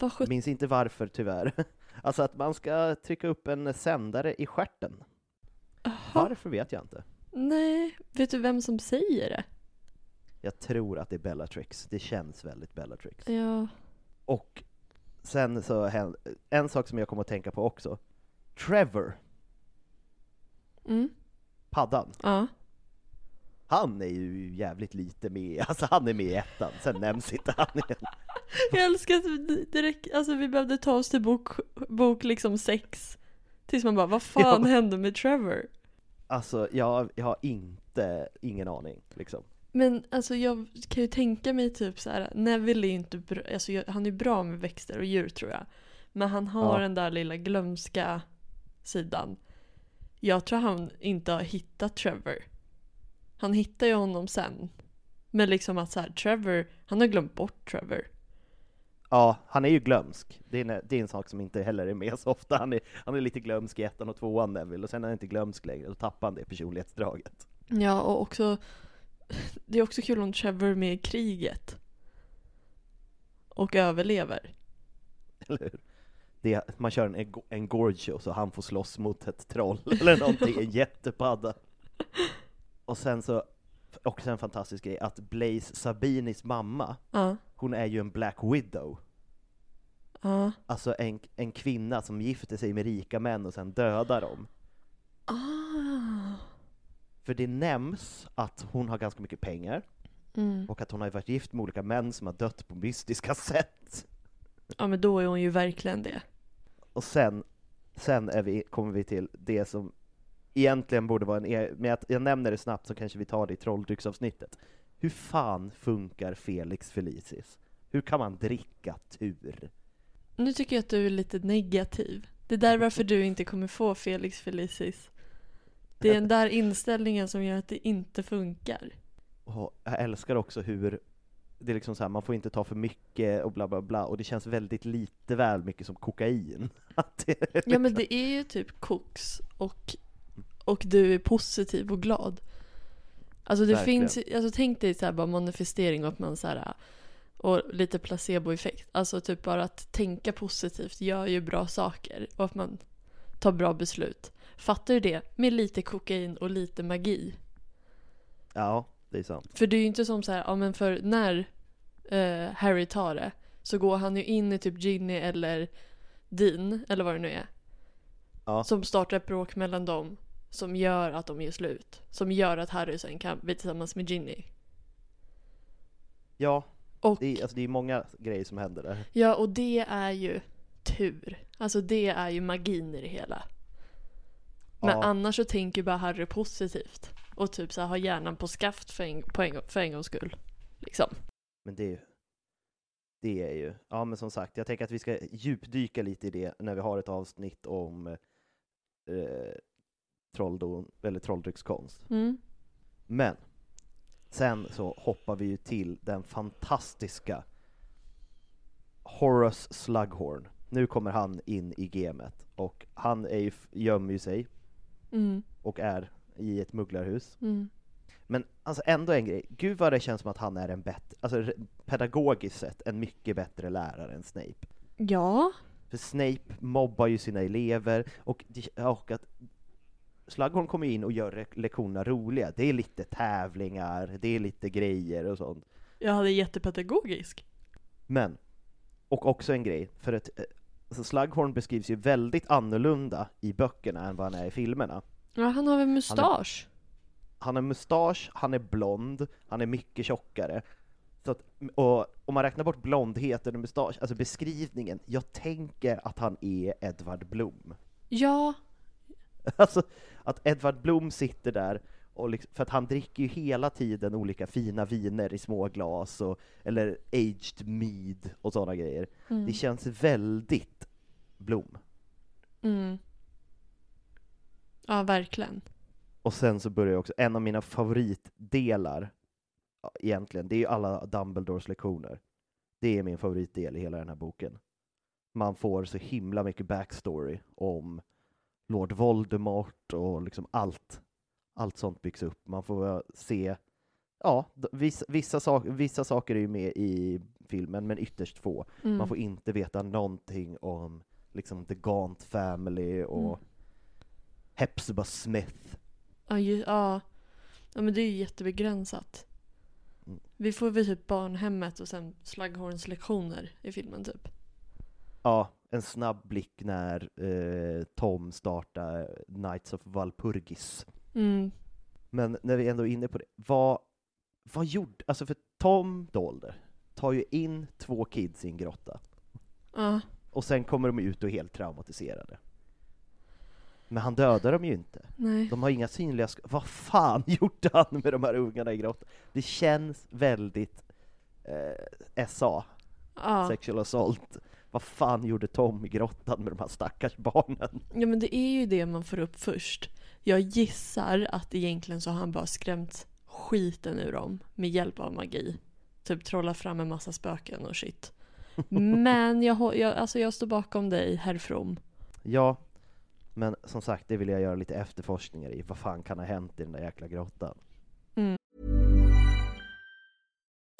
Vad? Minns inte varför tyvärr. Alltså att man ska trycka upp en sändare i stjärten. Jaha. Varför vet jag inte. Nej, vet du vem som säger det? Jag tror att det är Bellatrix. Det känns väldigt Bellatrix. Ja. Och sen så en sak som jag kommer att tänka på också. Trevor, Mm. paddan. Ja. Han är ju jävligt lite med, alltså han är med i ettan, sen nämns inte han igen. Jag älskar att vi direkt, alltså vi behövde ta oss till bok, bok liksom sex. Tills man bara, vad fan Ja. hände med Trevor? Alltså jag, jag har inte, ingen aning liksom. Men alltså jag kan ju tänka mig typ så här, Neville är ju inte bra, alltså han är bra med växter och djur tror jag. Men han har Ja. den där lilla glömska sidan. Jag tror han inte har hittat Trevor. Han hittar ju honom sen. Men liksom att så här, Trevor, han har glömt bort Trevor. Ja, han är ju glömsk. Det är, en, det är en sak som inte heller är med så ofta. Han är, han är lite glömsk i ettan och tvåan Neville, och sen är han inte glömsk längre, då tappar han det personlighetsdraget. Ja, och också Det är också kul om Trevor med i kriget. Och överlever. Eller hur? Det, man kör en, en Gorgio så han får slåss mot ett troll eller någonting, en jättepadda. Och sen så, också en fantastisk grej, att Blaze Sabinis mamma, Ja. hon är ju en Black Widow. Ja. Alltså en, en kvinna som gifter sig med rika män och sen dödar dem. Ah. För det nämns att hon har ganska mycket pengar, Mm. och att hon har varit gift med olika män som har dött på mystiska sätt. Ja men då är hon ju verkligen det. Och sen, sen är vi, kommer vi till det som egentligen borde vara en, e- men jag, jag nämner det snabbt så kanske vi tar det i trolldrycksavsnittet. Hur fan funkar Felix Felicis? Hur kan man dricka tur? Nu tycker jag att du är lite negativ. Det är där varför du inte kommer få Felix Felicis. Det är den där inställningen som gör att det inte funkar. Och jag älskar också hur det är liksom så här, man får inte ta för mycket och bla bla bla, och det känns väldigt lite väl mycket som kokain. Ja men det är ju typ koks och, och du är positiv och glad. Alltså det Verkligen. finns alltså tänk dig så här bara manifestering och att man så här och lite placeboeffekt. Alltså typ bara att tänka positivt gör ju bra saker och att man tar bra beslut. Fattar du det? Med lite kokain och lite magi. ja, det är sant. För det är ju inte som så här, ja men för när eh, Harry tar det så går han ju in i typ Ginny eller Dean, eller vad det nu är. Ja. Som startar ett bråk mellan dem. Som gör att de gör slut. Som gör att Harry sen kan bli tillsammans med Ginny. Ja, Och, det är, alltså det är många grejer som händer där. ja, och det är ju tur. Alltså det är ju magin i det hela. Men Ja. annars så tänker bara Harry positivt. Och typ så här, har hjärnan på skaft för en, på en, för en gångs skull. Liksom. Men det, det är ju, ja men som sagt, jag tänker att vi ska djupdyka lite i det när vi har ett avsnitt om eh, trolldom, eller trolldryckskonst. Mm. Men sen så hoppar vi ju till den fantastiska Horace Slughorn. Nu kommer han in i gamet och han är ju, gömmer ju sig Mm. och är i ett mugglarhus. Mm. Men alltså ändå en grej, gud vad det känns som att han är en bättre, alltså pedagogiskt sett, en mycket bättre lärare än Snape. Ja. För Snape mobbar ju sina elever, och, och att Slughorn kommer in och gör lektionerna roliga. Det är lite tävlingar, det är lite grejer och sånt. Jag hade jättepedagogisk. Men, och också en grej, för att eh, så Slughorn beskrivs ju väldigt annorlunda i böckerna än vad han är i filmerna. Ja, han har väl mustasch? Han har mustasch, han är blond, han är mycket tjockare. Så att, och om man räknar bort blondheten och mustasch, alltså beskrivningen, jag tänker att han är Edvard Blom. Ja, Alltså att Edvard Blom sitter där, och liksom, för att han dricker ju hela tiden olika fina viner i små glas, och, eller aged mead och sådana grejer. Det känns väldigt Blom. mm. Ja, verkligen. Och sen så börjar jag också, en av mina favoritdelar egentligen, det är ju alla Dumbledores lektioner. Det är min favoritdel i hela den här boken. Man får så himla mycket backstory om Lord Voldemort och liksom allt. Allt sånt byggs upp. Man får se, ja, vissa, vissa, sak, vissa saker är ju med i filmen, men ytterst få. Mm. Man får inte veta någonting om liksom The Gaunt Family och Mm. Hepzibah Smith. Ja, ju, ja. ja, men det är ju jättebegränsat. Mm. Vi får väl typ barnhemmet och sen Slughorns lektioner i filmen typ. Ja, en snabb blick när eh, Tom startar Knights of Valpurgis. Mm. Men när vi ändå är inne på det, vad, vad gjorde, alltså för Tom Dolder tar ju in två kids i en grotta, Ja, och sen kommer de ut och är helt traumatiserade. Men han dödar dem ju inte. nej. De har inga synliga sk- Vad fan gjorde han med de här ungarna i grottan? Det känns väldigt eh, SA, Ja. sexual assault. Vad fan gjorde Tom i grottan med de här stackars barnen? ja, men det är ju det man får upp först. Jag gissar att egentligen så har han bara skrämt skiten ur dem med hjälp av magi. Typ trolla fram en massa spöken och shit. Men jag, jag, alltså jag står bakom dig, herr From. Ja, men som sagt, det vill jag göra lite efterforskningar i. Vad fan kan ha hänt i den där jäkla grottan?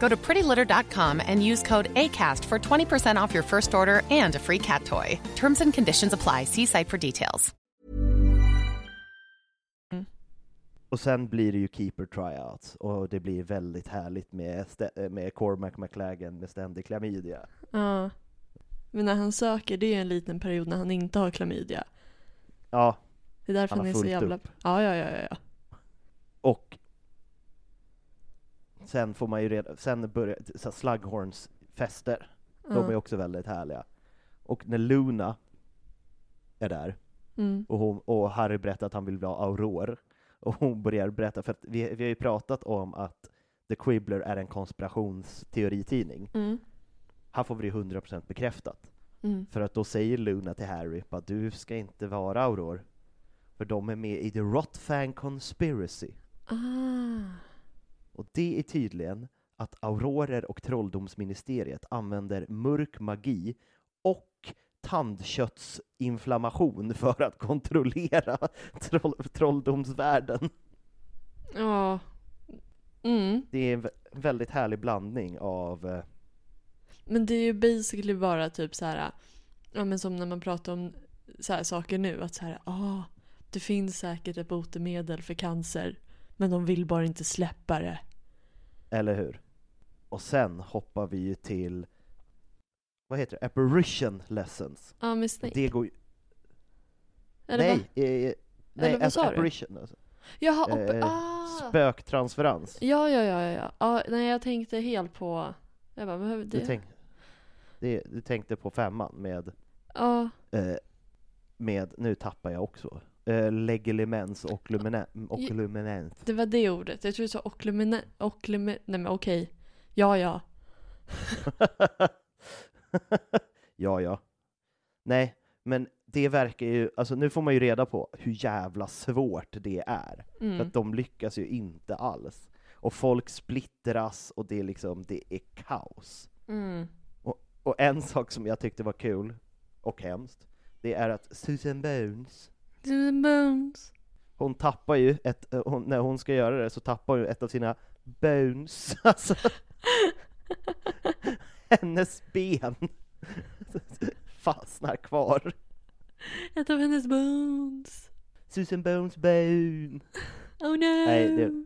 Go to prettylitter.com and use code ACAST for 20% off your first order and a free cat toy. Terms and conditions apply. See site for details. Och sen blir det ju keeper tryouts, och det blir väldigt härligt med, med Cormac McLagan med ständig klamydia. Ja. Men när han söker, det är en liten period när han inte har klamydia. Ja, Det är därför Han han, är så fullt jävla... upp. Ja, ja, ja, ja, ja. och sen får man ju redan, sen börjar så Slughorns fester, de är också väldigt härliga. Och när Luna är där, Mm. och, hon, och Harry berättar att han vill vara Auror, och hon börjar berätta, för att vi, vi har ju pratat om att The Quibbler är en konspirationsteoritidning. Mm. Här får vi det 100% bekräftat. Mm. För att då säger Luna till Harry att du ska inte vara Auror, för de är med i The Rotfang Conspiracy. Ah. Och det är tydligen att aurorer och trolldomsministeriet använder mörk magi och tandköttsinflammation för att kontrollera troll, trolldomsvärlden. Ja. Mm. Det är en vä- väldigt härlig blandning av eh, Men det är ju basically bara typ så här, ja men som när man pratar om så här saker nu, att så här, ah, det finns säkert ett botemedel för cancer, men de vill bara inte släppa det. eller hur? Och sen hoppar vi ju till, vad heter det, apparition lessons. Ja, med Snape. Det går ju, Eller nej, vad? eh, nej, Eller vad app- sa apparition, alltså. Jaha, Eh, ah! spöktransferens. Ja, ja, ja, ja, ja. ja. Nej, jag tänkte helt på, jag bara, behöver det? Du, tänk, det, du tänkte på femman med, Ja, eh, med, nu tappar jag också eh, legilimens och luminen- och luminens. Det var det ordet. Jag tror du sa oklumene... Oklumene... Nej men okej. Ja, ja. ja, ja. Nej, men det verkar ju, alltså nu får man ju reda på hur jävla svårt det är. Mm. För att de lyckas ju inte alls. Och folk splittras och det är liksom, det är kaos. Mm. Och, och en sak som jag tyckte var kul, och hemskt, det är att Susan Bones, Susan Bones. hon tappar ju ett, eh, hon, när hon ska göra det så tappar hon ett av sina bones, alltså hennes ben fastnar kvar. Ett av hennes bones. Susan Bones bone. Oh no! Nej, det,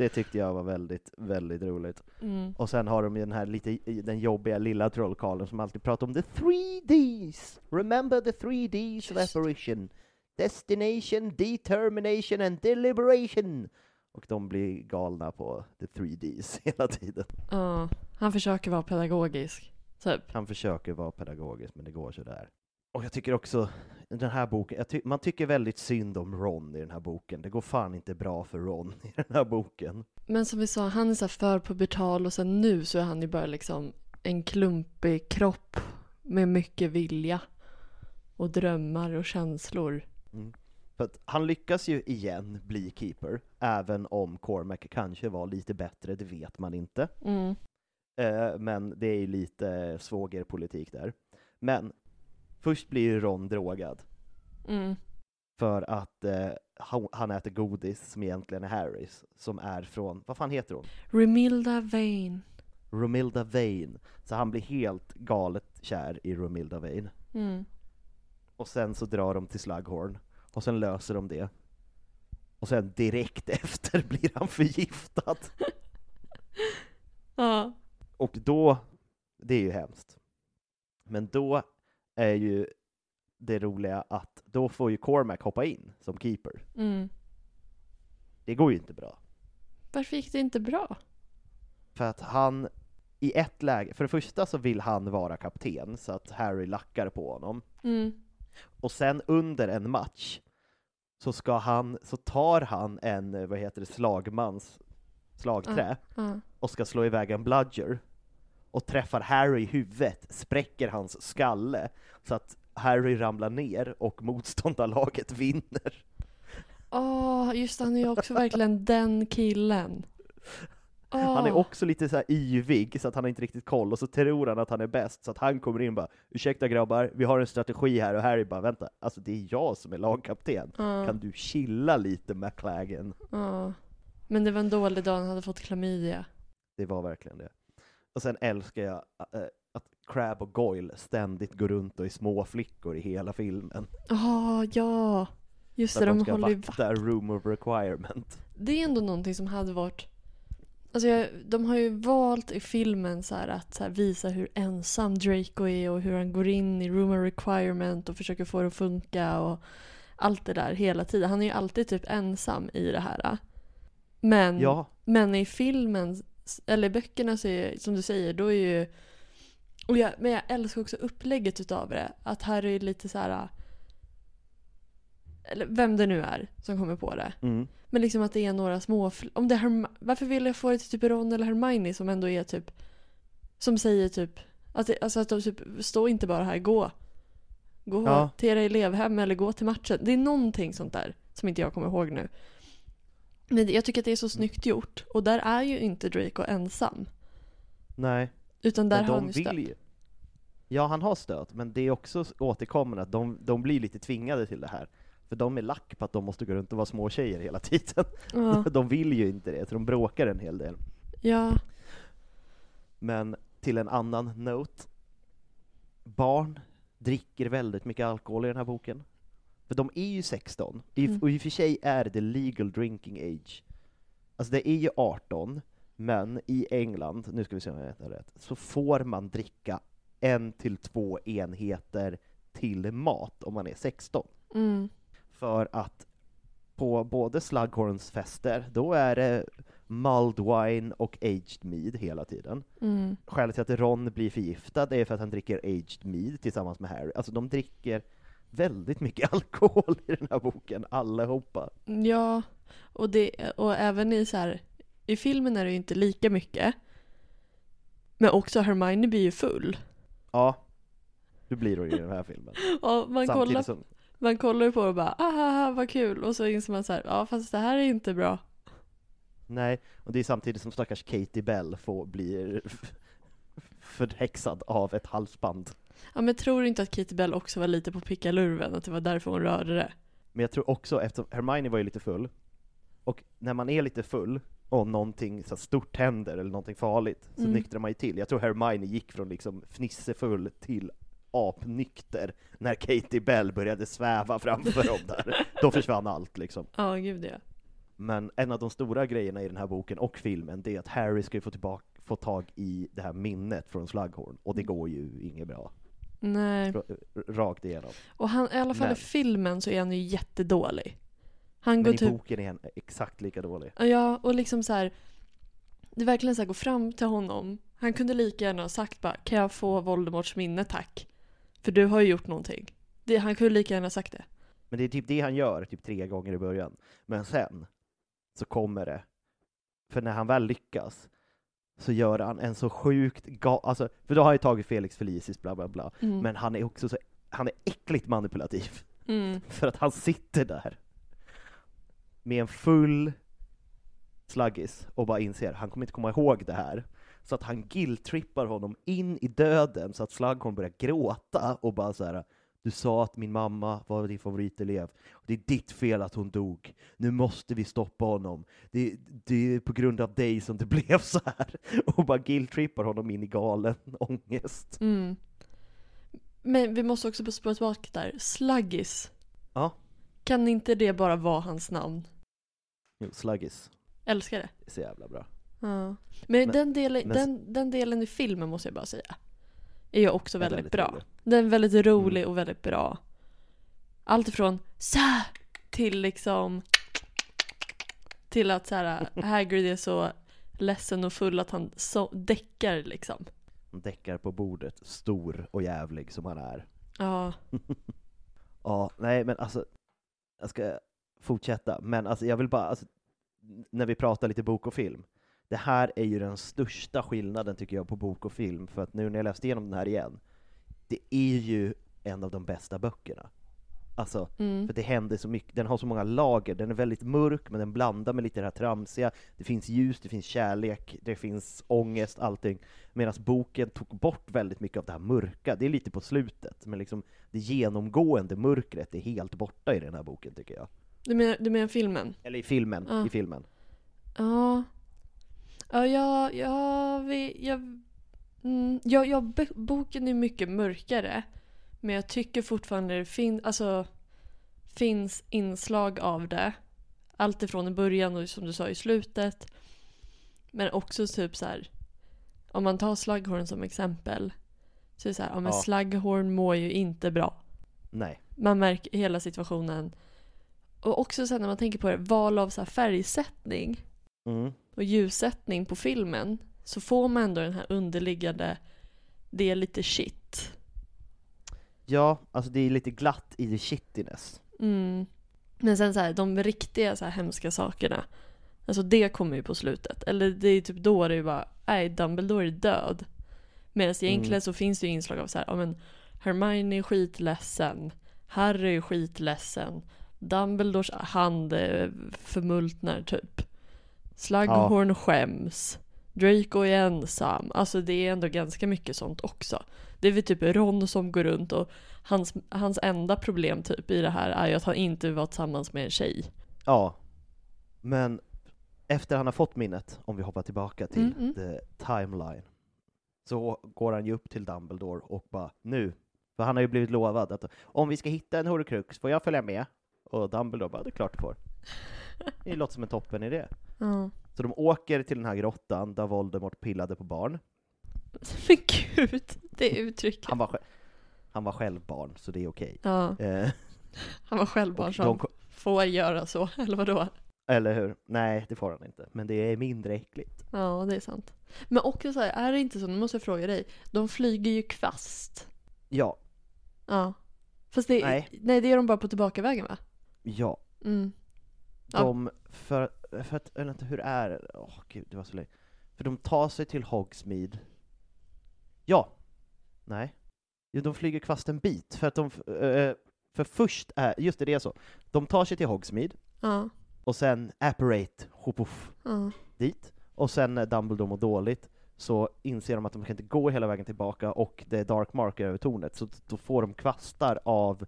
det tyckte jag var väldigt, väldigt roligt. Mm. Och sen har de ju den här lite, den jobbiga lilla trollkarlen som alltid pratar om the three Ds! Remember the three Ds of apparition. Destination, determination and deliberation. Och de blir galna på the three Ds hela tiden. Ja, han försöker vara pedagogisk. Typ. Han försöker vara pedagogisk, men det går sådär. Och jag tycker också, den här boken, jag ty man tycker väldigt synd om Ron i den här boken. Det går fan inte bra för Ron i den här boken. Men som vi sa, han är så här för pubertal och sen nu så är han ju bara liksom en klumpig kropp med mycket vilja och drömmar och känslor. Mm. För att han lyckas ju igen bli keeper, även om Cormac kanske var lite bättre, det vet man inte. Mm. Eh, men det är ju lite svågerpolitik där. Men först blir ju Ron drogad, Mm. för att eh, han, äter godis som egentligen är Harrys, som är från, vad fan heter hon? Remilda Vane. Romilda Vane. Så han blir helt galet kär i Romilda Vane. Mm. Och sen så drar de till Slughorn, och sen löser de det. Och sen direkt efter blir han förgiftad. Ja. Och då, det är ju hemskt. Men då är ju det roliga att då får ju Cormac hoppa in som keeper. Mm. Det går ju inte bra. Varför gick det inte bra? För att han, i ett läge, för det första så vill han vara kapten så att Harry lackar på honom. Mm. Och sen under en match så ska han, så tar han en, vad heter det, slagmans slagträ Ja. och ska slå iväg en bludger och träffar Harry i huvudet, spräcker hans skalle så att Harry ramlar ner och motståndarlaget vinner. Åh, just det, han är ju också verkligen den killen. Åh. Han är också lite så här yvig så att han har inte riktigt koll och så tror han att han är bäst så att han kommer in och bara Ursäkta grabbar, vi har en strategi här och Harry bara vänta, alltså det är jag som är lagkapten. Ja. Kan du chilla lite McLagan? Ja. Men det var en dålig dag, han hade fått klamydia. Det var verkligen det. Och sen älskar jag äh, att Crab och Goyle ständigt går runt och är små flickor i hela filmen. Ja, ja. Just det, de de ska håller vakta room of requirement. Det är ändå någonting som hade varit... Alltså jag, de har ju valt i filmen så här att så visa hur ensam Draco är och hur han går in i room of requirement och försöker få det att funka och allt det där hela tiden. Han är ju alltid typ ensam i det här. Men, Ja, men i filmen, eller böckerna så är som du säger, då är ju... Och jag, men jag älskar också upplägget utav det. Att här är lite så här... Eller vem det nu är som kommer på det. mm. Men liksom att det är några små... Om det Herm- Varför vill jag få det till typ Ron eller Hermione som ändå är typ... Som säger typ... Att det, alltså att de typ, stå inte bara här, gå. Gå Ja. till era elevhem eller gå till matchen. Det är någonting sånt där som inte jag kommer ihåg nu. Men jag tycker att det är så snyggt gjort. Och där är ju inte Draco ensam. nej. Utan där har han ju stöd. ju. Ja, han har stöd, men det är också återkommande att de, de blir lite tvingade till det här. För de är lack på att de måste gå runt och vara små tjejer hela tiden. Ja. De vill ju inte det, så de bråkar en hel del. ja. Men till en annan note. Barn dricker väldigt mycket alkohol i den här boken. För de är ju 16, I, Mm. och i och för sig är det legal drinking age. Alltså det är ju 18, men i England, nu ska vi se om jag har rätt, så får man dricka en till två enheter till mat om man är 16. Mm. För att på både Slughorns fester, då är det mulled wine och aged mead hela tiden. Mm. Skälet till att Ron blir förgiftad är för att han dricker aged mead tillsammans med Harry. Alltså de dricker väldigt mycket alkohol i den här boken, allihopa. Ja, och, det, och även i så här, i filmen är det ju inte lika mycket. Men också Hermione blir ju full. Ja, det blir hon ju i den här filmen. Och man kollar, som, man kollar på det och bara ah vad kul och så inser man så här, ja fast det här är inte bra. nej, och det är samtidigt som stackars Katie Bell får, blir förhäxad av ett halsband. Ja men tror du inte att Katie Bell också var lite på pickalurven, att det var därför hon rörde det? Men jag tror också, eftersom Hermione var ju lite full, och när man är lite full, och någonting så stort händer, eller någonting farligt, så Mm. nyktrar man ju till. Jag tror Hermione gick från liksom fnissefull till apnykter när Katie Bell började sväva framför dem där. Då försvann allt liksom. Ja gud ja. Men en av de stora grejerna i den här boken och filmen, det är att Harry ska ju få, tillbaka, få tag i det här minnet från Slughorn, och det går ju inget bra. Nej. Rakt igenom. Och han, i alla fall Men- i filmen så är han ju jättedålig. Han Men går i typ boken är han exakt lika dålig. Ja, och liksom så här. Det är verkligen så här, gå fram till honom. Han kunde lika gärna ha sagt bara, kan jag få Voldemorts minne tack? För du har ju gjort någonting. Det, han kunde lika gärna ha sagt det. Men det är typ det han gör, typ tre gånger i början. Men sen så kommer det. För när han väl lyckas så gör han en så sjukt ga- alltså, för då har han ju tagit Felix Felicis bla bla bla. Mm. Men han är också så, han är äckligt manipulativ. Mm. För att han sitter där med en full sluggis och bara inser, han kommer inte komma ihåg det här. Så att han guilt-trippar honom in i döden så att Slughorn börjar gråta och bara så här. Du sa att min mamma var din favoritelev. Det är ditt fel att hon dog. Nu måste vi stoppa honom. Det, det är på grund av dig som det blev så här. Och bara guilt-trippar honom in i galen ångest. Mm. Men vi måste också spåra tillbaka där. Sluggis. Ja, Kan inte det bara vara hans namn? jo, Sluggis. Älskar det. Det är så jävla bra. Ja. Men, Men- den, delen, men- den, den delen i filmen måste jag bara säga. Är ju också väldigt, väldigt bra. rolig. Den är väldigt rolig Mm. och väldigt bra. Allt ifrån så till liksom till att så här, Hagrid är så ledsen och full att han så, däckar liksom. Han däckar på bordet, stor och jävlig som han är. Ja. Ja, nej men alltså, jag ska fortsätta, men alltså jag vill bara, alltså, när vi pratar lite bok och film, det här är ju den största skillnaden tycker jag på bok och film, för att nu när jag läst igenom den här igen, det är ju en av de bästa böckerna. Alltså, Mm. för det händer så mycket, den har så många lager, den är väldigt mörk, men den blandar med lite det här tramsiga, det finns ljus, det finns kärlek, det finns ångest, allting. Medan boken tog bort väldigt mycket av det här mörka, det är lite på slutet, men liksom det genomgående mörkret är helt borta i den här boken tycker jag. Du menar, du menar filmen? Eller i filmen, Ja. i filmen. Ja. Ja, ja, ja, vi, jag, mm, ja, ja, bo- boken är mycket mörkare. Men jag tycker fortfarande det fin, alltså, finns inslag av det. Allt ifrån i början och som du sa i slutet. Men också typ så här. Om man tar Slughorn som exempel. Så är det så här, ja men Ja. Slughorn mår ju inte bra. Nej. Man märker hela situationen. Och också sen när man tänker på det, val av så färgsättning Mm. och ljussättning på filmen så får man ändå den här underliggande, det är lite shit. Ja, alltså det är lite glatt i the shittiness. Mm. Men sen så här, de riktiga så här hemska sakerna, alltså det kommer ju på slutet. Eller det är typ då det är bara, nej Dumbledore är död. Medan egentligen Mm. så finns det ju inslag av så här, ja men Hermione är skitledsen, Harry är skitledsen, Dumbledores hand förmultnar typ. Slughorn skäms. Draco är ensam. Alltså det är ändå ganska mycket sånt också. Det är väl typ Ron som går runt och hans, hans enda problem typ i det här är ju att han inte var tillsammans med en tjej. Ja. Men efter han har fått minnet, om vi hoppar tillbaka till Mm, mm. the timeline, så går han ju upp till Dumbledore och bara nu, för han har ju blivit lovad att om vi ska hitta en horcrux, får jag följa med? Och Dumbledore bara, det är klart du får. Det låter som en toppen idé. Ja. Så de åker till den här grottan där Voldemort pillade på barn. Men gud, det uttrycket. Han var, sj- han var själv barn, så det är okej. Ja, Eh, han var själv bara och som de ko- får göra så, eller vadå? eller hur? Nej, det får han inte. Men det är mindre äckligt. Ja, det är sant. Men också så här, är det inte så, nu måste jag fråga dig, de flyger ju kvast. Ja, Ja. Fast det, Nej. nej. det gör de bara på tillbakavägen va? Ja, Mm. De, för, för att, eller inte, hur är det? Åh gud, det var så länge. För de tar sig till Hogsmeade. Ja. Nej. Jo, de flyger kvast en bit, för att de, för först är, just det, det är så. De tar sig till Hogsmeade, Ja. och sen apparate, hopoff, Ja. dit. Och sen när Dumbledore mår dåligt, så inser de att de kan inte gå hela vägen tillbaka, och det är Dark Marker över tornet, så då får de kvastar av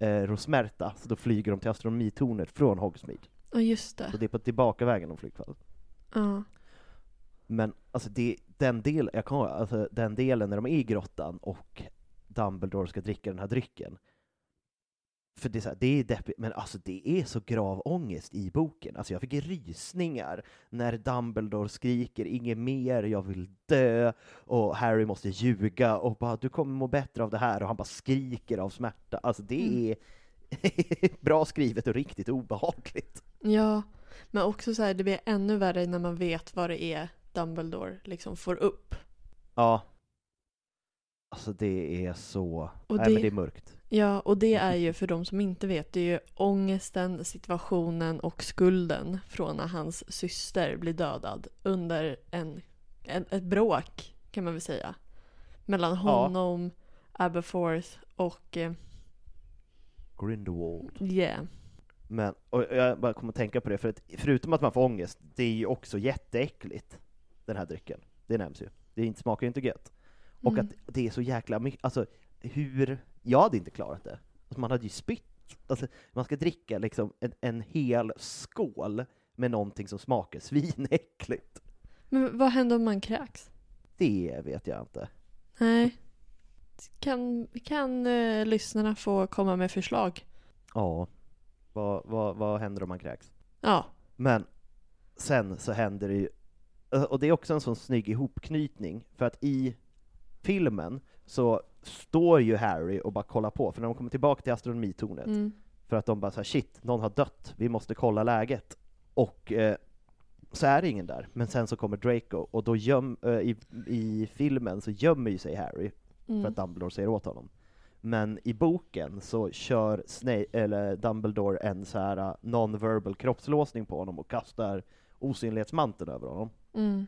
eh, Rosmerta, så då flyger de till astronomitornet från Hogsmeade. Ja, just det. Så det är på tillbakavägen de flyger kvast. Ja. Men alltså det, den, del, jag kan, alltså den delen när de är i grottan och Dumbledore ska dricka den här drycken. För det är, så här, det är deppigt, men alltså det är så grav ångest i boken. Alltså jag fick rysningar när Dumbledore skriker ”inget mer, jag vill dö” och Harry måste ljuga och bara ”du kommer må bättre av det här” och han bara skriker av smärta. Alltså det är bra skrivet och riktigt obehagligt. Ja, men också så här, det blir ännu värre när man vet vad det är Dumbledore liksom får upp. Ja. Alltså det är så... Och Nej det- men det är mörkt. Ja, och det är ju för de som inte vet, det är ju ångesten, situationen och skulden från när hans syster blir dödad under en, en, ett bråk, kan man väl säga. Mellan honom, Aberforth och... Eh, Grindelwald. yeah. Men, och jag bara kommer att tänka på det, för att förutom att man får ångest, det är ju också jätteäckligt, den här drycken. Det nämns ju. Det smakar ju inte gött. Och Mm. att det är så jäkla mycket, alltså hur, jag hade inte klarat det. Alltså, man hade ju spytt. Alltså, man ska dricka liksom en, en hel skål med någonting som smakar svinäckligt. Men vad händer om man kräks? Det vet jag inte. Nej. Kan, kan eh, lyssnarna få komma med förslag? Ja. Vad, vad, vad händer om man kräks? Ja. Men sen så händer det ju, och det är också en sån snygg ihopknytning, för att i filmen så står ju Harry och bara kollar på, för när de kommer tillbaka till astronomitornet, Mm. för att de bara säger shit, någon har dött, vi måste kolla läget. Och eh, så är det ingen där, men sen så kommer Draco, och då göm, eh, i, i filmen så gömmer ju sig Harry, Mm. för att Dumbledore säger åt honom. Men i boken så kör Snape, eller Dumbledore en så här uh, non-verbal kroppslåsning på honom och kastar osynlighetsmanteln över honom. Mm.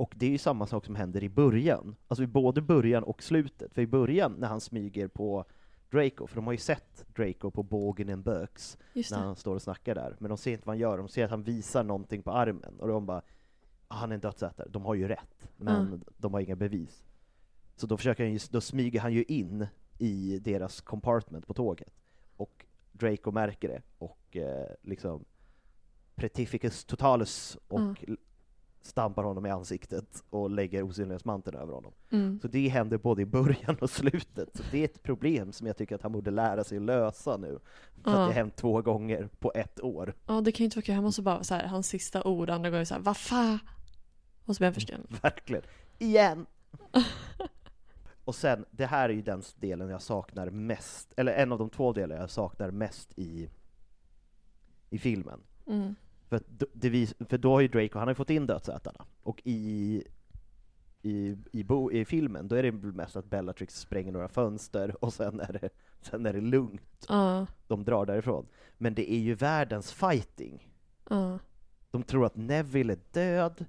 Och det är ju samma sak som händer i början, alltså i både början och slutet. För i början när han smyger på Draco, för de har ju sett Draco på bågen en böks Just när han står och snackar där, men de ser inte vad han gör, de ser att han visar någonting på armen, och de bara "Ah, han är en dödsätare, de har ju rätt, men de har inga bevis. Så då försöker han ju, då smyger han ju in i deras compartment på tåget, och Draco märker det, och eh, liksom Pretificus totalus, och Ja. Stampar honom i ansiktet och lägger osynlighetsmanteln över honom. Mm. Så det händer både i början och slutet. Så det är ett problem som jag tycker att han borde lära sig att lösa nu. För att Ja. det har hänt två gånger på ett år. Ja, det kan ju inte vara kul. Han måste bara så här, hans sista ord, andra gången så här, vad fan? Och så blir han förstenad. Verkligen. Igen! och sen, det här är ju den delen jag saknar mest, eller en av de två delar jag saknar mest i, i filmen. Mm. För, vis, för då har ju Draco, han har ju fått in dödsätarna, och i, i, i, bo, i filmen, då är det mest att Bellatrix spränger några fönster, och sen är det, sen är det lugnt. Ja, De drar därifrån. Men det är ju världens fighting. ja. De tror att Neville är död,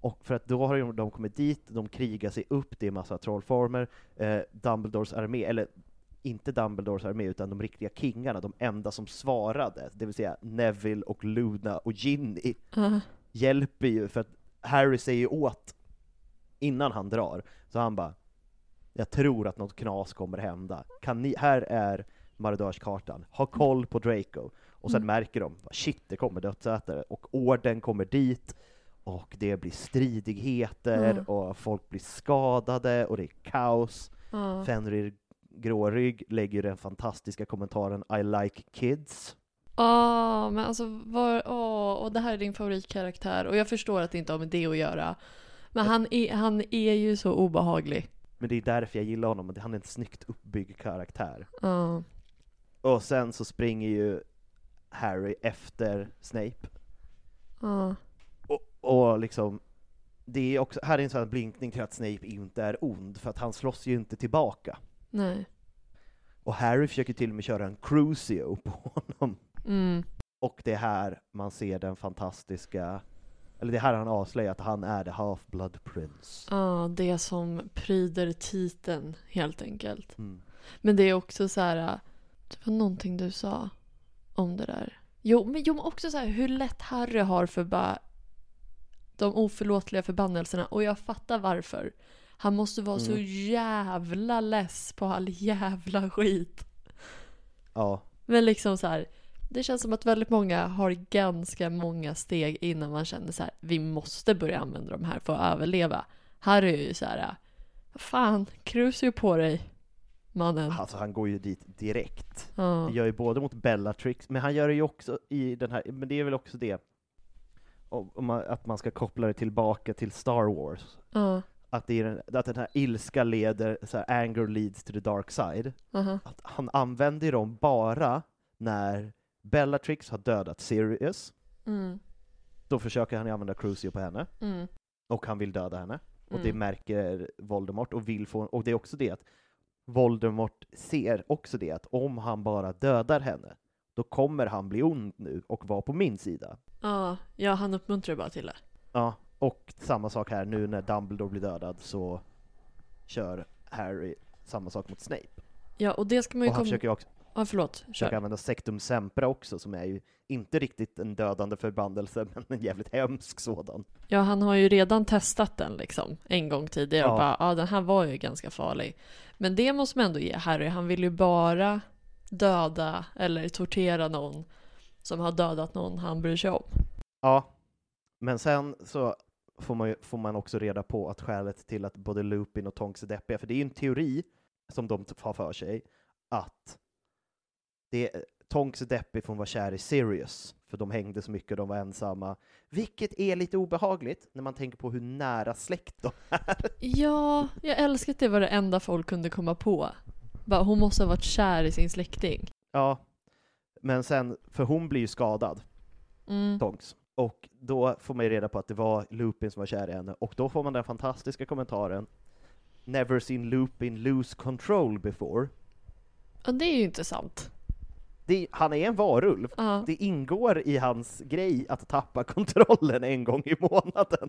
och för att då har de- de kommit dit, de krigar sig upp, det är massa trollformer, eh, Dumbledores armé, eller inte Dumbledores armé, utan de riktiga kingarna, de enda som svarade, det vill säga Neville och Luna och Ginny, ja. hjälper ju, för att Harry säger ju åt innan han drar, så han bara jag tror att något knas kommer hända. Kan ni, här är marodörskartan, ha koll på Draco. Och sen Mm. märker de, shit det kommer dödsätare, och orden kommer dit, och det blir stridigheter, Mm. och folk blir skadade, och det är kaos. ja. Fenrir Grårygg lägger den fantastiska kommentaren I like kids. Åh, men alltså, var, åh, och det här är din favoritkaraktär. Och jag förstår att det inte har med det att göra. Men han är, han är ju så obehaglig. Men det är därför jag gillar honom, han är en snyggt uppbyggd karaktär. Ja. Och sen så springer ju Harry efter Snape. Ja. Och, och liksom, det är också, här är en sån här blinkning till att Snape inte är ond, för att han slåss ju inte tillbaka. Nej. Och Harry försöker till och med köra en Crucio på honom. Mm. Och det är här man ser den fantastiska, eller det är här han avslöjar att han är the Half-Blood Prince. Ja, det som pryder titeln helt enkelt. Mm. Men det är också så här, det var någonting du sa om det där. Jo, men, jo, men också så här hur lätt Harry har för bara de oförlåtliga förbannelserna och jag fattar varför. Han måste vara så Mm. jävla less på all jävla skit. Ja, Men liksom så här, det känns som att väldigt många har ganska många steg innan man känner så här, vi måste börja använda de här för att överleva. Harry är ju så här, fan, krus ju på dig, mannen. alltså han går ju dit direkt. Ja. Han gör ju både mot Bellatrix, men han gör det ju också i den här, men det är väl också det, om, om man, att man ska koppla det tillbaka till Star Wars. Ja. Att, det är den, att den här ilska leder, så här, anger leads to the dark side. Aha. Att han använder dem bara när Bellatrix har dödat Sirius, Mm. då försöker han använda Crucio på henne, Mm. och han vill döda henne. Och det Mm. märker Voldemort, och vill få, och det är också det att Voldemort ser också det att om han bara dödar henne, då kommer han bli ond nu och vara på min sida. Ja, ja, han uppmuntrar bara till det. Ja, och samma sak här nu när Dumbledore blir dödad så kör Harry samma sak mot Snape. Ja, och det ska man ju Och han komma... försöker ju också Ja, förlåt. försöker Kör. använda Sectum Sempra också, som är ju inte riktigt en dödande förbannelse, men en jävligt hemsk sådan. Ja, han har ju redan testat den liksom en gång tidigare och Ja. bara, ja den här var ju ganska farlig. Men det måste man ändå ge Harry, han vill ju bara döda eller tortera någon som har dödat någon han bryr sig om. Ja, men sen så får man, ju, får man också reda på att skälet till att både Lupin och Tonks är deppiga, för det är ju en teori som de har för sig, att det, Tonks är deppig för hon var kär i Sirius, för de hängde så mycket och de var ensamma, vilket är lite obehagligt när man tänker på hur nära släkt de är. Ja, jag älskar att det var det enda folk kunde komma på. Bara, hon måste ha varit kär i sin släkting. Ja, men sen, för hon blir ju skadad, Mm. Tonks. Och då får man ju reda på att det var Lupin som var kär i henne, och då får man den fantastiska kommentaren Never seen Lupin lose control before. Och det är ju inte sant. Det, han är en varulv. Ja. Det ingår i hans grej att tappa kontrollen en gång i månaden.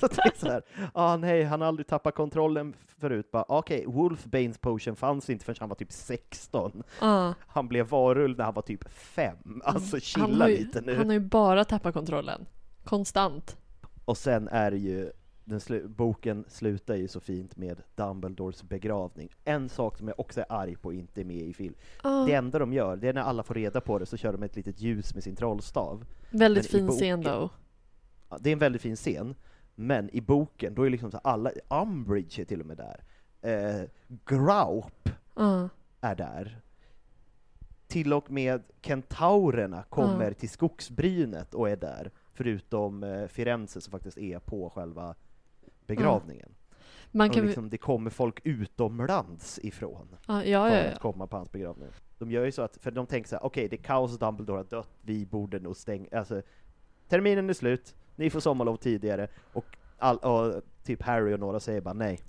Så det är så här, ah, nej, han har aldrig tappat kontrollen förut. Okej, Wolfbanes potion fanns inte förrän han var typ 16. Ja. Han blev varulv när han var typ 5. Alltså han, chilla ju, lite nu. han har ju bara tappat kontrollen. Konstant. Och sen är det ju, den slu- boken slutar ju så fint med Dumbledores begravning. En sak som jag också är arg på inte är med i film. Ja. Det enda de gör, det är när alla får reda på det så kör de ett litet ljus med sin trollstav. Väldigt Men fin scen boken- då. Ja, Det är en väldigt fin scen, men i boken, då är liksom så alla, Umbridge är till och med där. Eh, Graup Ja. är där. Till och med kentaurerna kommer Ja. till skogsbrynet och är där, förutom eh, Firenze som faktiskt är på själva begravningen. Man och kan liksom, det kommer folk utomlands ifrån ja, ja, för ja, ja. att komma på hans begravning. De gör ju så att, för de tänker så här: okej, det är kaos och Dumbledore har dött, vi borde nog stänga, alltså, terminen är slut, ni får sommarlov tidigare, och, all, och typ Harry och några säger bara nej,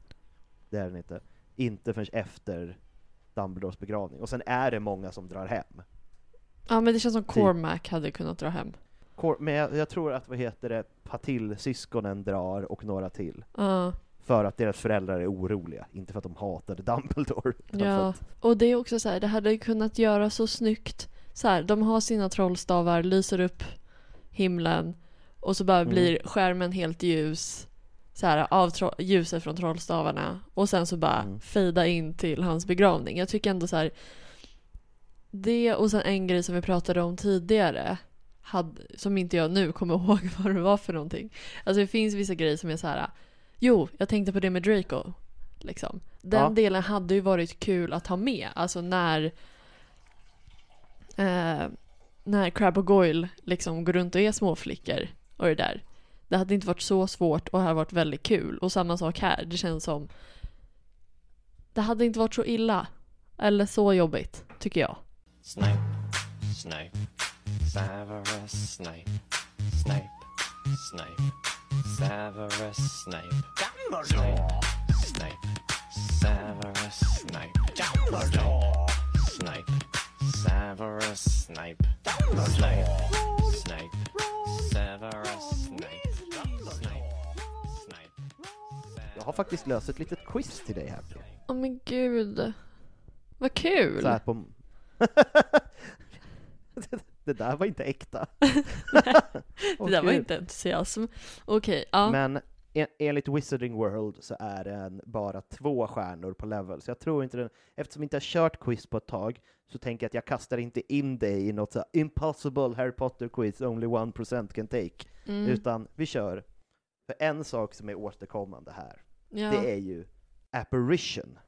det är den inte. Inte förrän efter Dumbledores begravning. Och sen är det många som drar hem. Ja, men det känns som Typ. Cormac hade kunnat dra hem. Men jag, jag tror att, vad heter det, Patil-syskonen drar och några till. Ja. För att deras föräldrar är oroliga, inte för att de hatade Dumbledore. Ja, att- och det är också så här, det hade kunnat göra så snyggt. Så här, de har sina trollstavar, lyser upp himlen och så bara Mm. blir skärmen helt ljus. Så här, av ljuset från trollstavarna och sen så bara Mm. fejda in till hans begravning. Jag tycker ändå så här. Det och sen en grej som vi pratade om tidigare hade, som inte jag nu kommer ihåg vad det var för någonting. Alltså det finns vissa grejer som är så här. Jo, jag tänkte på det med Draco. Liksom. Den Ja. delen hade ju varit kul att ha med. Alltså när eh, när Crab och Goyle liksom går runt och är småflickor och det där. Det hade inte varit så svårt och det hade varit väldigt kul. Och samma sak här. Det känns som det hade inte varit så illa. Eller så jobbigt, tycker jag. Snape, Snape, Severus Snape, Snape, Snape, Severus Snape, Snape, Snape, Severus Snape, Dumbledore, Severus Snape. Snape. Snape. Severus Snape. Snape. Snape. Jag har faktiskt löst ett litet quiz till dig här. Åh men gud. Vad kul. Så här på... det där var inte äkta. det där var inte entusiasm. Okej, ja. Men en, enligt Wizarding World så är den bara två stjärnor på level, så jag tror inte den, eftersom jag inte har kört quiz på ett tag, så tänker jag att jag kastar inte in dig i något så här impossible Harry Potter quiz only one percent can take, Mm. utan vi kör. För en sak som är återkommande här, Ja. det är ju apparition.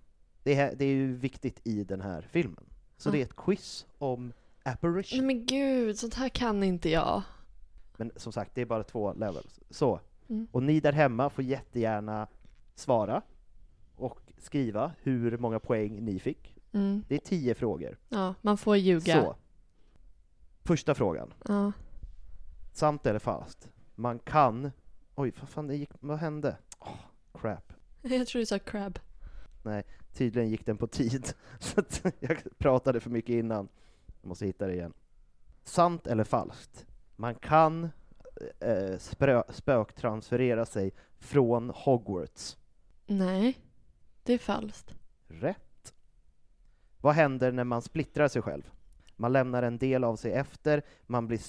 Det är, det är ju viktigt i den här filmen. Så Ja. det är ett quiz om apparition. Nej men gud, sånt här kan inte jag. Men som sagt, det är bara två levels. Så. Mm. Och ni där hemma får jättegärna svara och skriva hur många poäng ni fick. Mm. Det är tio frågor. Ja, man får ljuga. Så. Första frågan. Ja. Sant eller falskt? Man kan... Oj, vad fan, det gick... vad hände? Åh, crap. Jag tror du sa crab. Nej, tydligen gick den på tid. Så jag pratade för mycket innan. Jag måste hitta det igen. Sant eller falskt? Man kan eh, sprö, spöktransferera sig från Hogwarts. Nej, det är falskt. Rätt. Vad händer när man splittrar sig själv? Man lämnar en del av sig efter, man blir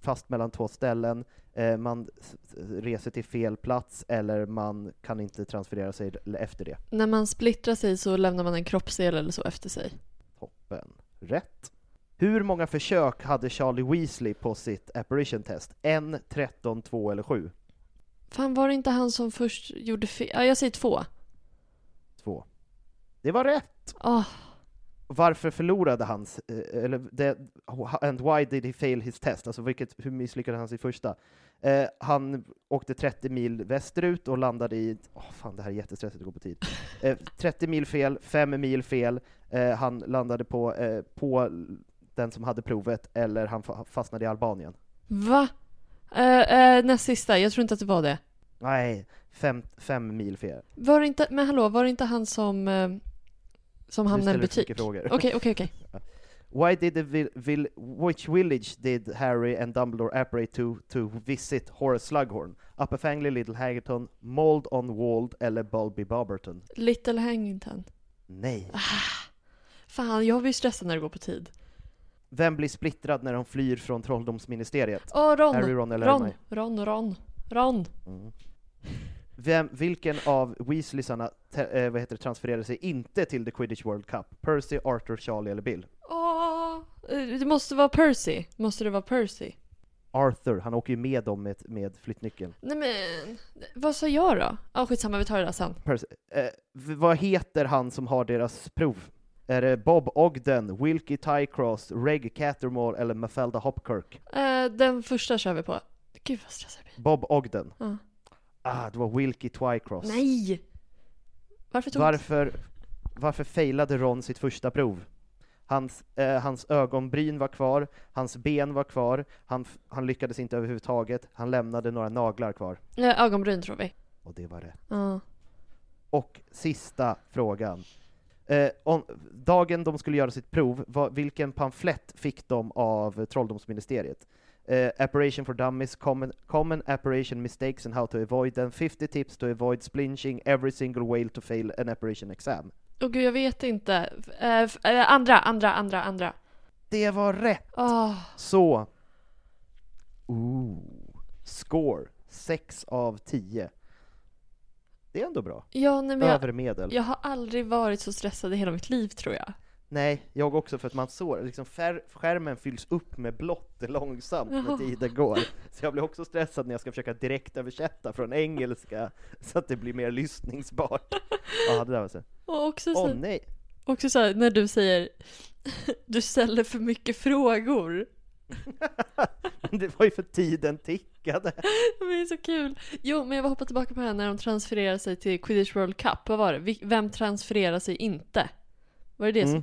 fast mellan två ställen, eh, man reser till fel plats eller man kan inte transferera sig efter det. När man splittrar sig så lämnar man en kroppsdel eller så efter sig. Toppen. Rätt. Hur många försök hade Charlie Weasley på sitt apparition-test? En, 13, 2 eller 7? Fan, var det inte han som först gjorde fel? Ja, jag säger två. Två. Det var rätt! Åh, Varför förlorade han, eh, eller det, and why did he fail his test? Alltså vilket, hur misslyckades han sitt första? Eh, han åkte 30 mil västerut och landade i, åh fan det här är jättestressigt att gå på tid. Eh, 30 mil fel, 5 mil fel, eh, han landade på, eh, på den som hade provet, eller han fa- fastnade i Albanien. va? Uh, uh, näst sista, jag tror inte att det var det. Nej, fem, fem mil fel. Var det inte, men hallå, var det inte han som, eh, som hamnade i en butik? Okej, okej, okej. Why did the vil- vil- which village did Harry and Dumbledore apparate to to visit Horace Slughorn? Upper Fangley, Little Haggerton, Mold on Wald eller Bulby Barberton? Little Hangington. Nej. Fan, jag blir stressad när det går på tid. Vem blir splittrad när de flyr från Trolldomsministeriet? Åh, Ron! Harry, Ron eller Ron? Ron, Ron, Ron. Mm. Vem, vilken av Weasleysarna eh, vad heter det, transfererade sig inte till the Quidditch World Cup? Percy, Arthur, Charlie eller Bill? Åh, eh, det måste vara Percy. Måste det vara Percy? Arthur, han åker ju med dem med, med flyttnyckeln. Nej men, vad sa jag då? Ja, skitsamma, vi tar det där sen. Percy. V- vad heter han som har deras prov? Är det Bob Ogden, Wilkie Tycross, Reg Cattermole eller Mafalda Hopkirk? Eh, den första kör vi på. Gud vad stressad jag blir. Bob Ogden. Ja. Ah, det var Wilkie Twycross. Nej! Varför tog Varför, varför failade Ron sitt första prov? Hans, eh, hans ögonbryn var kvar, hans ben var kvar, han, han lyckades inte överhuvudtaget, han lämnade några naglar kvar. Eh, ögonbryn tror vi. Och det var rätt. Ja. Och sista frågan. Eh, om, dagen de skulle göra sitt prov, var, vilken pamflett fick de av Trolldomsministeriet? Eh, Apparition for Dummies, common, common Apparition Mistakes and How to Avoid them, 50 Tips to Avoid Splinching, Every Single Whale to Fail an Apparition Exam. Åh gud, jag vet inte. Eh, eh, andra, andra, andra, andra. Det var rätt! Åh, Så... Ooh. Score, 6 av 10. Det är ändå bra. ja, nej, men jag, Över medel. jag har aldrig varit så stressad i hela mitt liv tror jag. Nej, jag också, för att man såg, liksom fär, skärmen fylls upp med blått långsamt när tiden går. Så jag blir också stressad när jag ska försöka direkt översätta från engelska, så att det blir mer lyssningsbart. Ja, det där var så. Och också, Åh så, nej! också så här, när du säger du ställer för mycket frågor. Det var ju för tiden tickade. Det är så kul. Jo, men jag vill hoppa tillbaka på det här när de transfererar sig till Quidditch World Cup. Vad var det? Vem transfererar sig inte? Var det det som... Mm.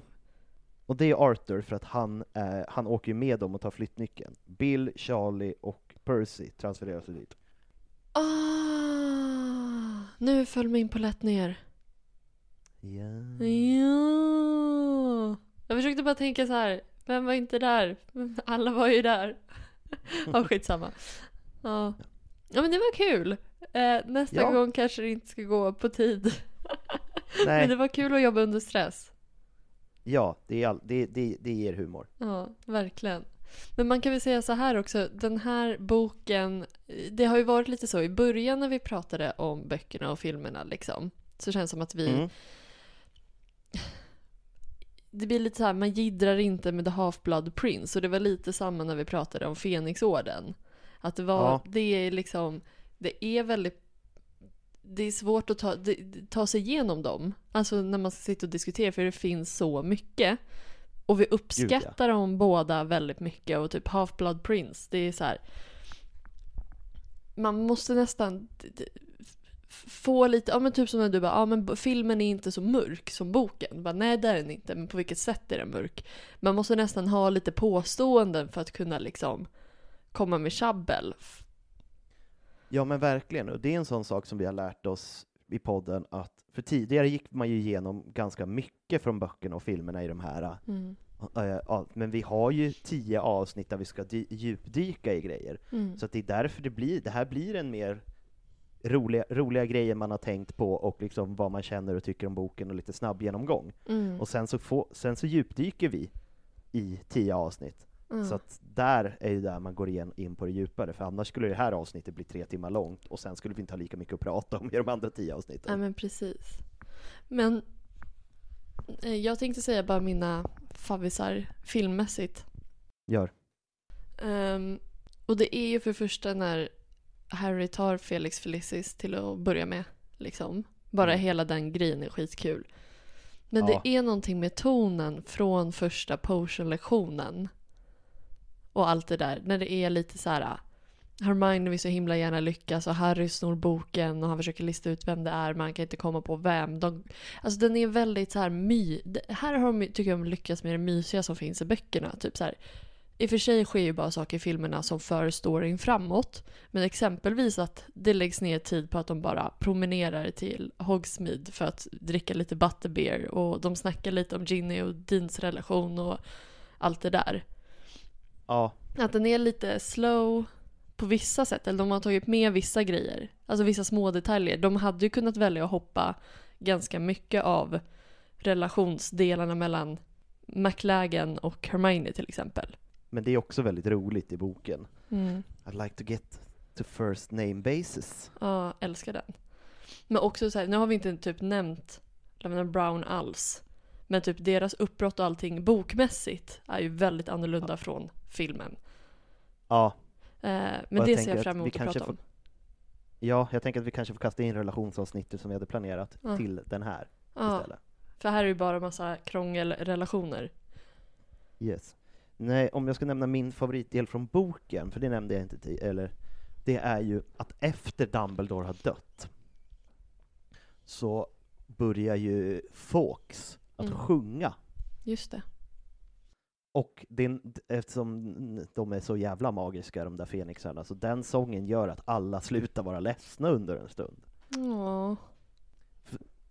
Och det är Arthur, för att han, eh, han åker ju med dem och tar flyttnyckeln. Bill, Charlie och Percy transfererar sig dit. Ah, nu föll min polett ner. Ja. Ja. Jag försökte bara tänka så här. Vem var inte där? Alla var ju där. Ja, skitsamma. Ja. ja, men det var kul. Eh, nästa Ja. gång kanske det inte ska gå på tid. Nej. Men det var kul att jobba under stress. Ja, det, är all, det, det, det ger humor. Ja, verkligen. Men man kan väl säga så här också, den här boken, det har ju varit lite så i början när vi pratade om böckerna och filmerna liksom, så känns det som att vi Mm. Det blir lite så här, man jiddrar inte med The Half-Blood Prince och det var lite samma när vi pratade om Fenixorden. Att det var, Ja. det är liksom, det är väldigt det är svårt att ta, ta sig igenom dem. Alltså när man ska sitta och diskutera för det finns så mycket. Och vi uppskattar dem båda väldigt mycket och typ Half-Blood Prince, det är så här. Man måste nästan få lite, ja men typ som när du bara, ja men filmen är inte så mörk som boken. Bara, Nej det är den inte, men på vilket sätt är den mörk? Man måste nästan ha lite påståenden för att kunna liksom komma med tjabbel. Ja men verkligen, och det är en sån sak som vi har lärt oss i podden att, för tidigare gick man ju igenom ganska mycket från böckerna och filmerna i de här, Mm. äh, men vi har ju tio avsnitt där vi ska dy- djupdyka i grejer. Mm. Så att det är därför det blir, det här blir en mer roliga, roliga grejer man har tänkt på och liksom vad man känner och tycker om boken och lite snabb genomgång. Mm. Och sen så, få, sen så djupdyker vi i tio avsnitt. Mm. Så att där är ju där man går igen, in på det djupare, för annars skulle det här avsnittet bli tre timmar långt och sen skulle vi inte ha lika mycket att prata om i de andra tio avsnitten. Ja men precis. Men eh, jag tänkte säga bara mina favvisar filmmässigt. Gör. Ehm, och det är ju för första när Harry tar Felix Felicis till att börja med. Liksom. Bara Mm. hela den grejen är skitkul. Men Ja. det är någonting med tonen från första potion-lektionen. Och allt det där. När det är lite så här. Hermione vill så himla gärna lyckas och Harry snor boken och han försöker lista ut vem det är men han kan inte komma på vem. De, alltså den är väldigt så här my... Här har de, tycker jag, lyckats med det mysiga som finns i böckerna. Typ så här, I och för sig sker ju bara saker i filmerna som för storyn framåt. Men exempelvis att det läggs ner tid på att de bara promenerar till Hogsmeade för att dricka lite butterbeer och de snackar lite om Ginny och Deans relation och allt det där. Ja, Att den är lite slow på vissa sätt, eller de har tagit med vissa grejer. Alltså vissa små detaljer. De hade ju kunnat välja att hoppa ganska mycket av relationsdelarna mellan McLagan och Hermione till exempel. Men det är också väldigt roligt i boken. Mm. I'd like to get to first name basis. Ja, älskar den. Men också så här, nu har vi inte typ nämnt Lavender Brown alls. Men typ deras uppbrott och allting bokmässigt är ju väldigt annorlunda från filmen. Ja, Eh, men det ser jag att fram emot att kanske prata om. ja, jag tänker att vi kanske får kasta in relationsavsnittet som vi hade planerat Ja. till den här Ja, istället. för här är ju bara massa krångelrelationer. Yes. Nej, om jag ska nämna min favoritdel från boken, för det nämnde jag inte till, eller det är ju att efter Dumbledore har dött så börjar ju Fawkes att Mm. sjunga. Just det. Och den, eftersom de är så jävla magiska de där fenixarna, så den sången gör att alla slutar vara ledsna under en stund. Åh.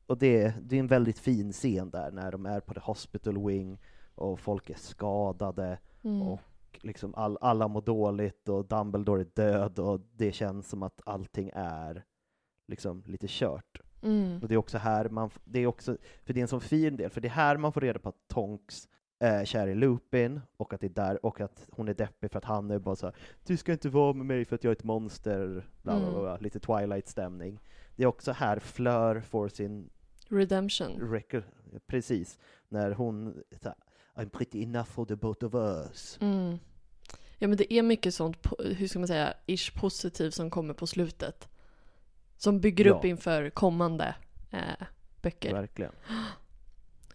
Och det, det är en väldigt fin scen där när de är på the hospital wing och folk är skadade Mm. och liksom all, alla mår dåligt och Dumbledore är död och det känns som att allting är liksom lite kört. Mm. Och det är också här man, det är också, för det är en sån fin del, för det är här man får reda på att Tonks är kär i Lupin och att det är där, och att hon är deppig för att han är bara så här, du ska inte vara med mig för att jag är ett monster, bla bla Mm. bla, lite Twilight-stämning. Det är också här Fleur får sin Redemption. record, precis, när hon här, I'm pretty enough for the both of us. Mm. Ja men det är mycket sånt, hur ska man säga, ish positiv som kommer på slutet. Som bygger Ja. upp inför kommande eh, böcker. Verkligen.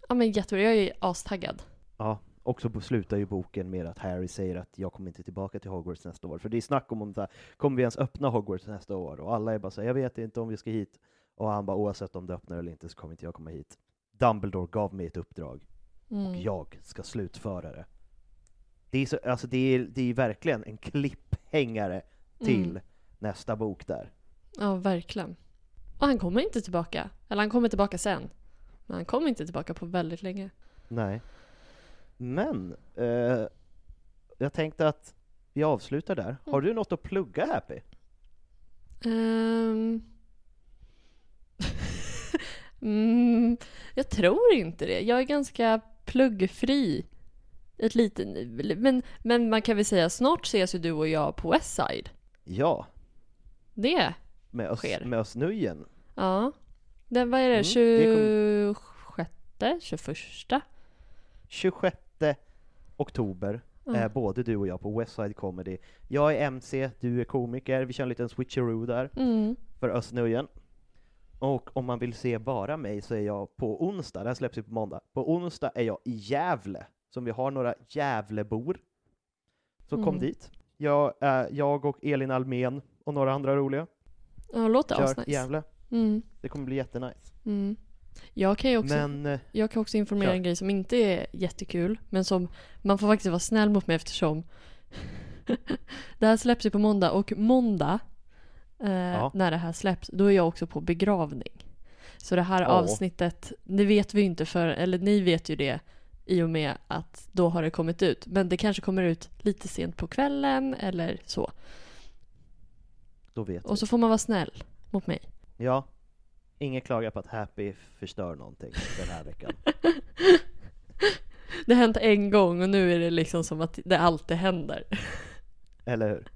Ja men jättebra, jag är astaggad. Ja, också på slutar ju boken med att Harry säger att jag kommer inte tillbaka till Hogwarts nästa år. För det är snack om, om så här, kommer vi ens öppna Hogwarts nästa år? Och alla är bara så här, jag vet inte om vi ska hit. Och han bara, oavsett om det öppnar eller inte så kommer inte jag komma hit. Dumbledore gav mig ett uppdrag Mm. och jag ska slutföra det. Det är, så, alltså det är, det är verkligen en klipphängare till Mm. nästa bok där. Ja, verkligen. Och han kommer inte tillbaka. Eller han kommer tillbaka sen. Men han kommer inte tillbaka på väldigt länge. Nej. Men, eh, jag tänkte att vi avslutar där. Har du något att plugga Happy? Ehm. mm, jag tror inte det. Jag är ganska pluggfri. Ett litet, men, men man kan väl säga snart ses ju du och jag på Westside. Ja, Det, med oss, Sker. med oss Nujen. ja. Den, vad är det? Mm, det 26? 21? 26 oktober Mm. är både du och jag på Westside Comedy. Jag är MC, du är komiker, vi kör en liten switcheroo där Mm. för oss Nujen. Och om man vill se bara mig så är jag på onsdag, det här släpps ju på måndag, på onsdag är jag i Gävle, som vi har några Gävlebor. Så kom Mm. dit. Jag, är, jag och Elin Almen och några andra roliga Ja, låter kör asnice. Gävle. Mm. Det kommer bli jättenice. Mm. Jag kan ju också, Men eh, jag kan också informera kör. en grej som inte är jättekul, men som man får faktiskt vara snäll mot mig eftersom det här släpps ju på måndag och måndag eh, Ja. när det här släpps, då är jag också på begravning. Så det här Åh. avsnittet, det vet vi inte för, eller ni vet ju det i och med att då har det kommit ut. Men det kanske kommer ut lite sent på kvällen eller så. då vet Och så får man vara snäll mot mig. Ja, ingen klagar på att Happy förstör någonting den här veckan. Det har hänt en gång och nu är det liksom som att det alltid händer. Eller hur?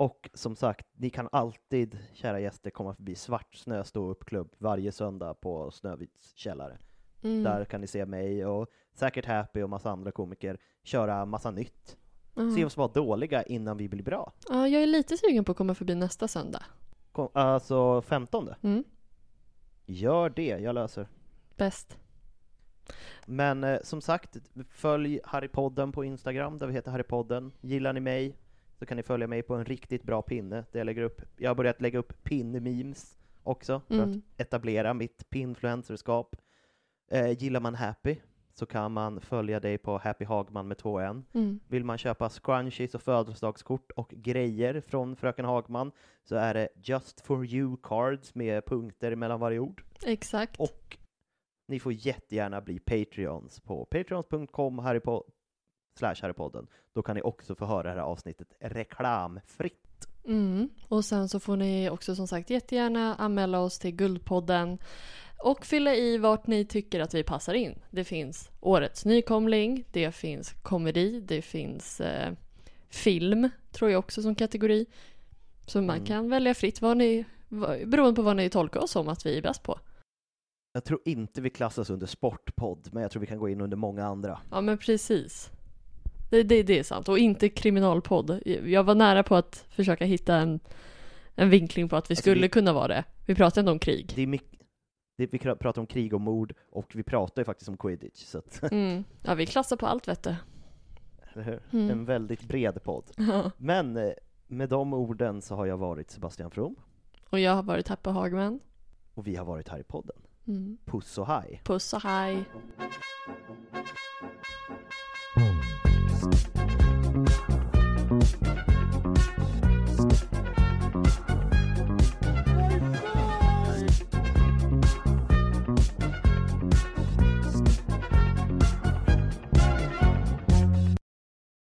Och som sagt, ni kan alltid, kära gäster, komma förbi Svartsnö ståuppklubb varje söndag på Snövits källare. Mm. Där kan ni se mig och säkert Happy och massa andra komiker köra massa nytt. Ja. Se oss vara dåliga innan vi blir bra. Ja, jag är lite sugen på att komma förbi nästa söndag. Kom, alltså 15. Mm. Gör det, jag löser. Bäst. Men eh, som sagt, följ Harrypodden på Instagram där vi heter Harrypodden. Gillar ni mig så kan ni följa mig på en riktigt bra pinne där jag lägger upp, jag har börjat lägga upp pin-memes också för Mm. att etablera mitt pinfluencerskap. Eh, gillar man Happy så kan man följa dig på Happy Hagman med två n. Mm. Vill man köpa scrunchies och födelsedagskort och grejer från Fröken Hagman så är det Just for you cards med punkter mellan varje ord. Exakt. Och ni får jättegärna bli Patreons på patreons.com harrypo- slash harrypodden. Då kan ni också få höra det här avsnittet reklamfritt. Mm. Och sen så får ni också som sagt jättegärna anmäla oss till Guldpodden och fylla i vart ni tycker att vi passar in. Det finns årets nykomling, det finns komedi, det finns eh, film, tror jag också som kategori. Så man Mm. kan välja fritt vad ni, beroende på vad ni tolkar oss som att vi är bäst på. Jag tror inte vi klassas under sportpodd, men jag tror vi kan gå in under många andra. Ja men precis. Det, det, det är sant. Och inte kriminalpodd. Jag var nära på att försöka hitta en, en vinkling på att vi Alltså, skulle vi- kunna vara det. Vi pratar inte om krig. Det är mycket, det, vi pratar om krig och mord, och vi pratar ju faktiskt om quidditch, så att, Mm. Ja, vi klassar på allt vet du. Mm. En väldigt bred podd. Ja. Men eh, med de orden så har jag varit Sebastian From, Och jag har varit Happy Hagman. och vi har varit här i podden. Mm. Puss och hej! Puss och hej.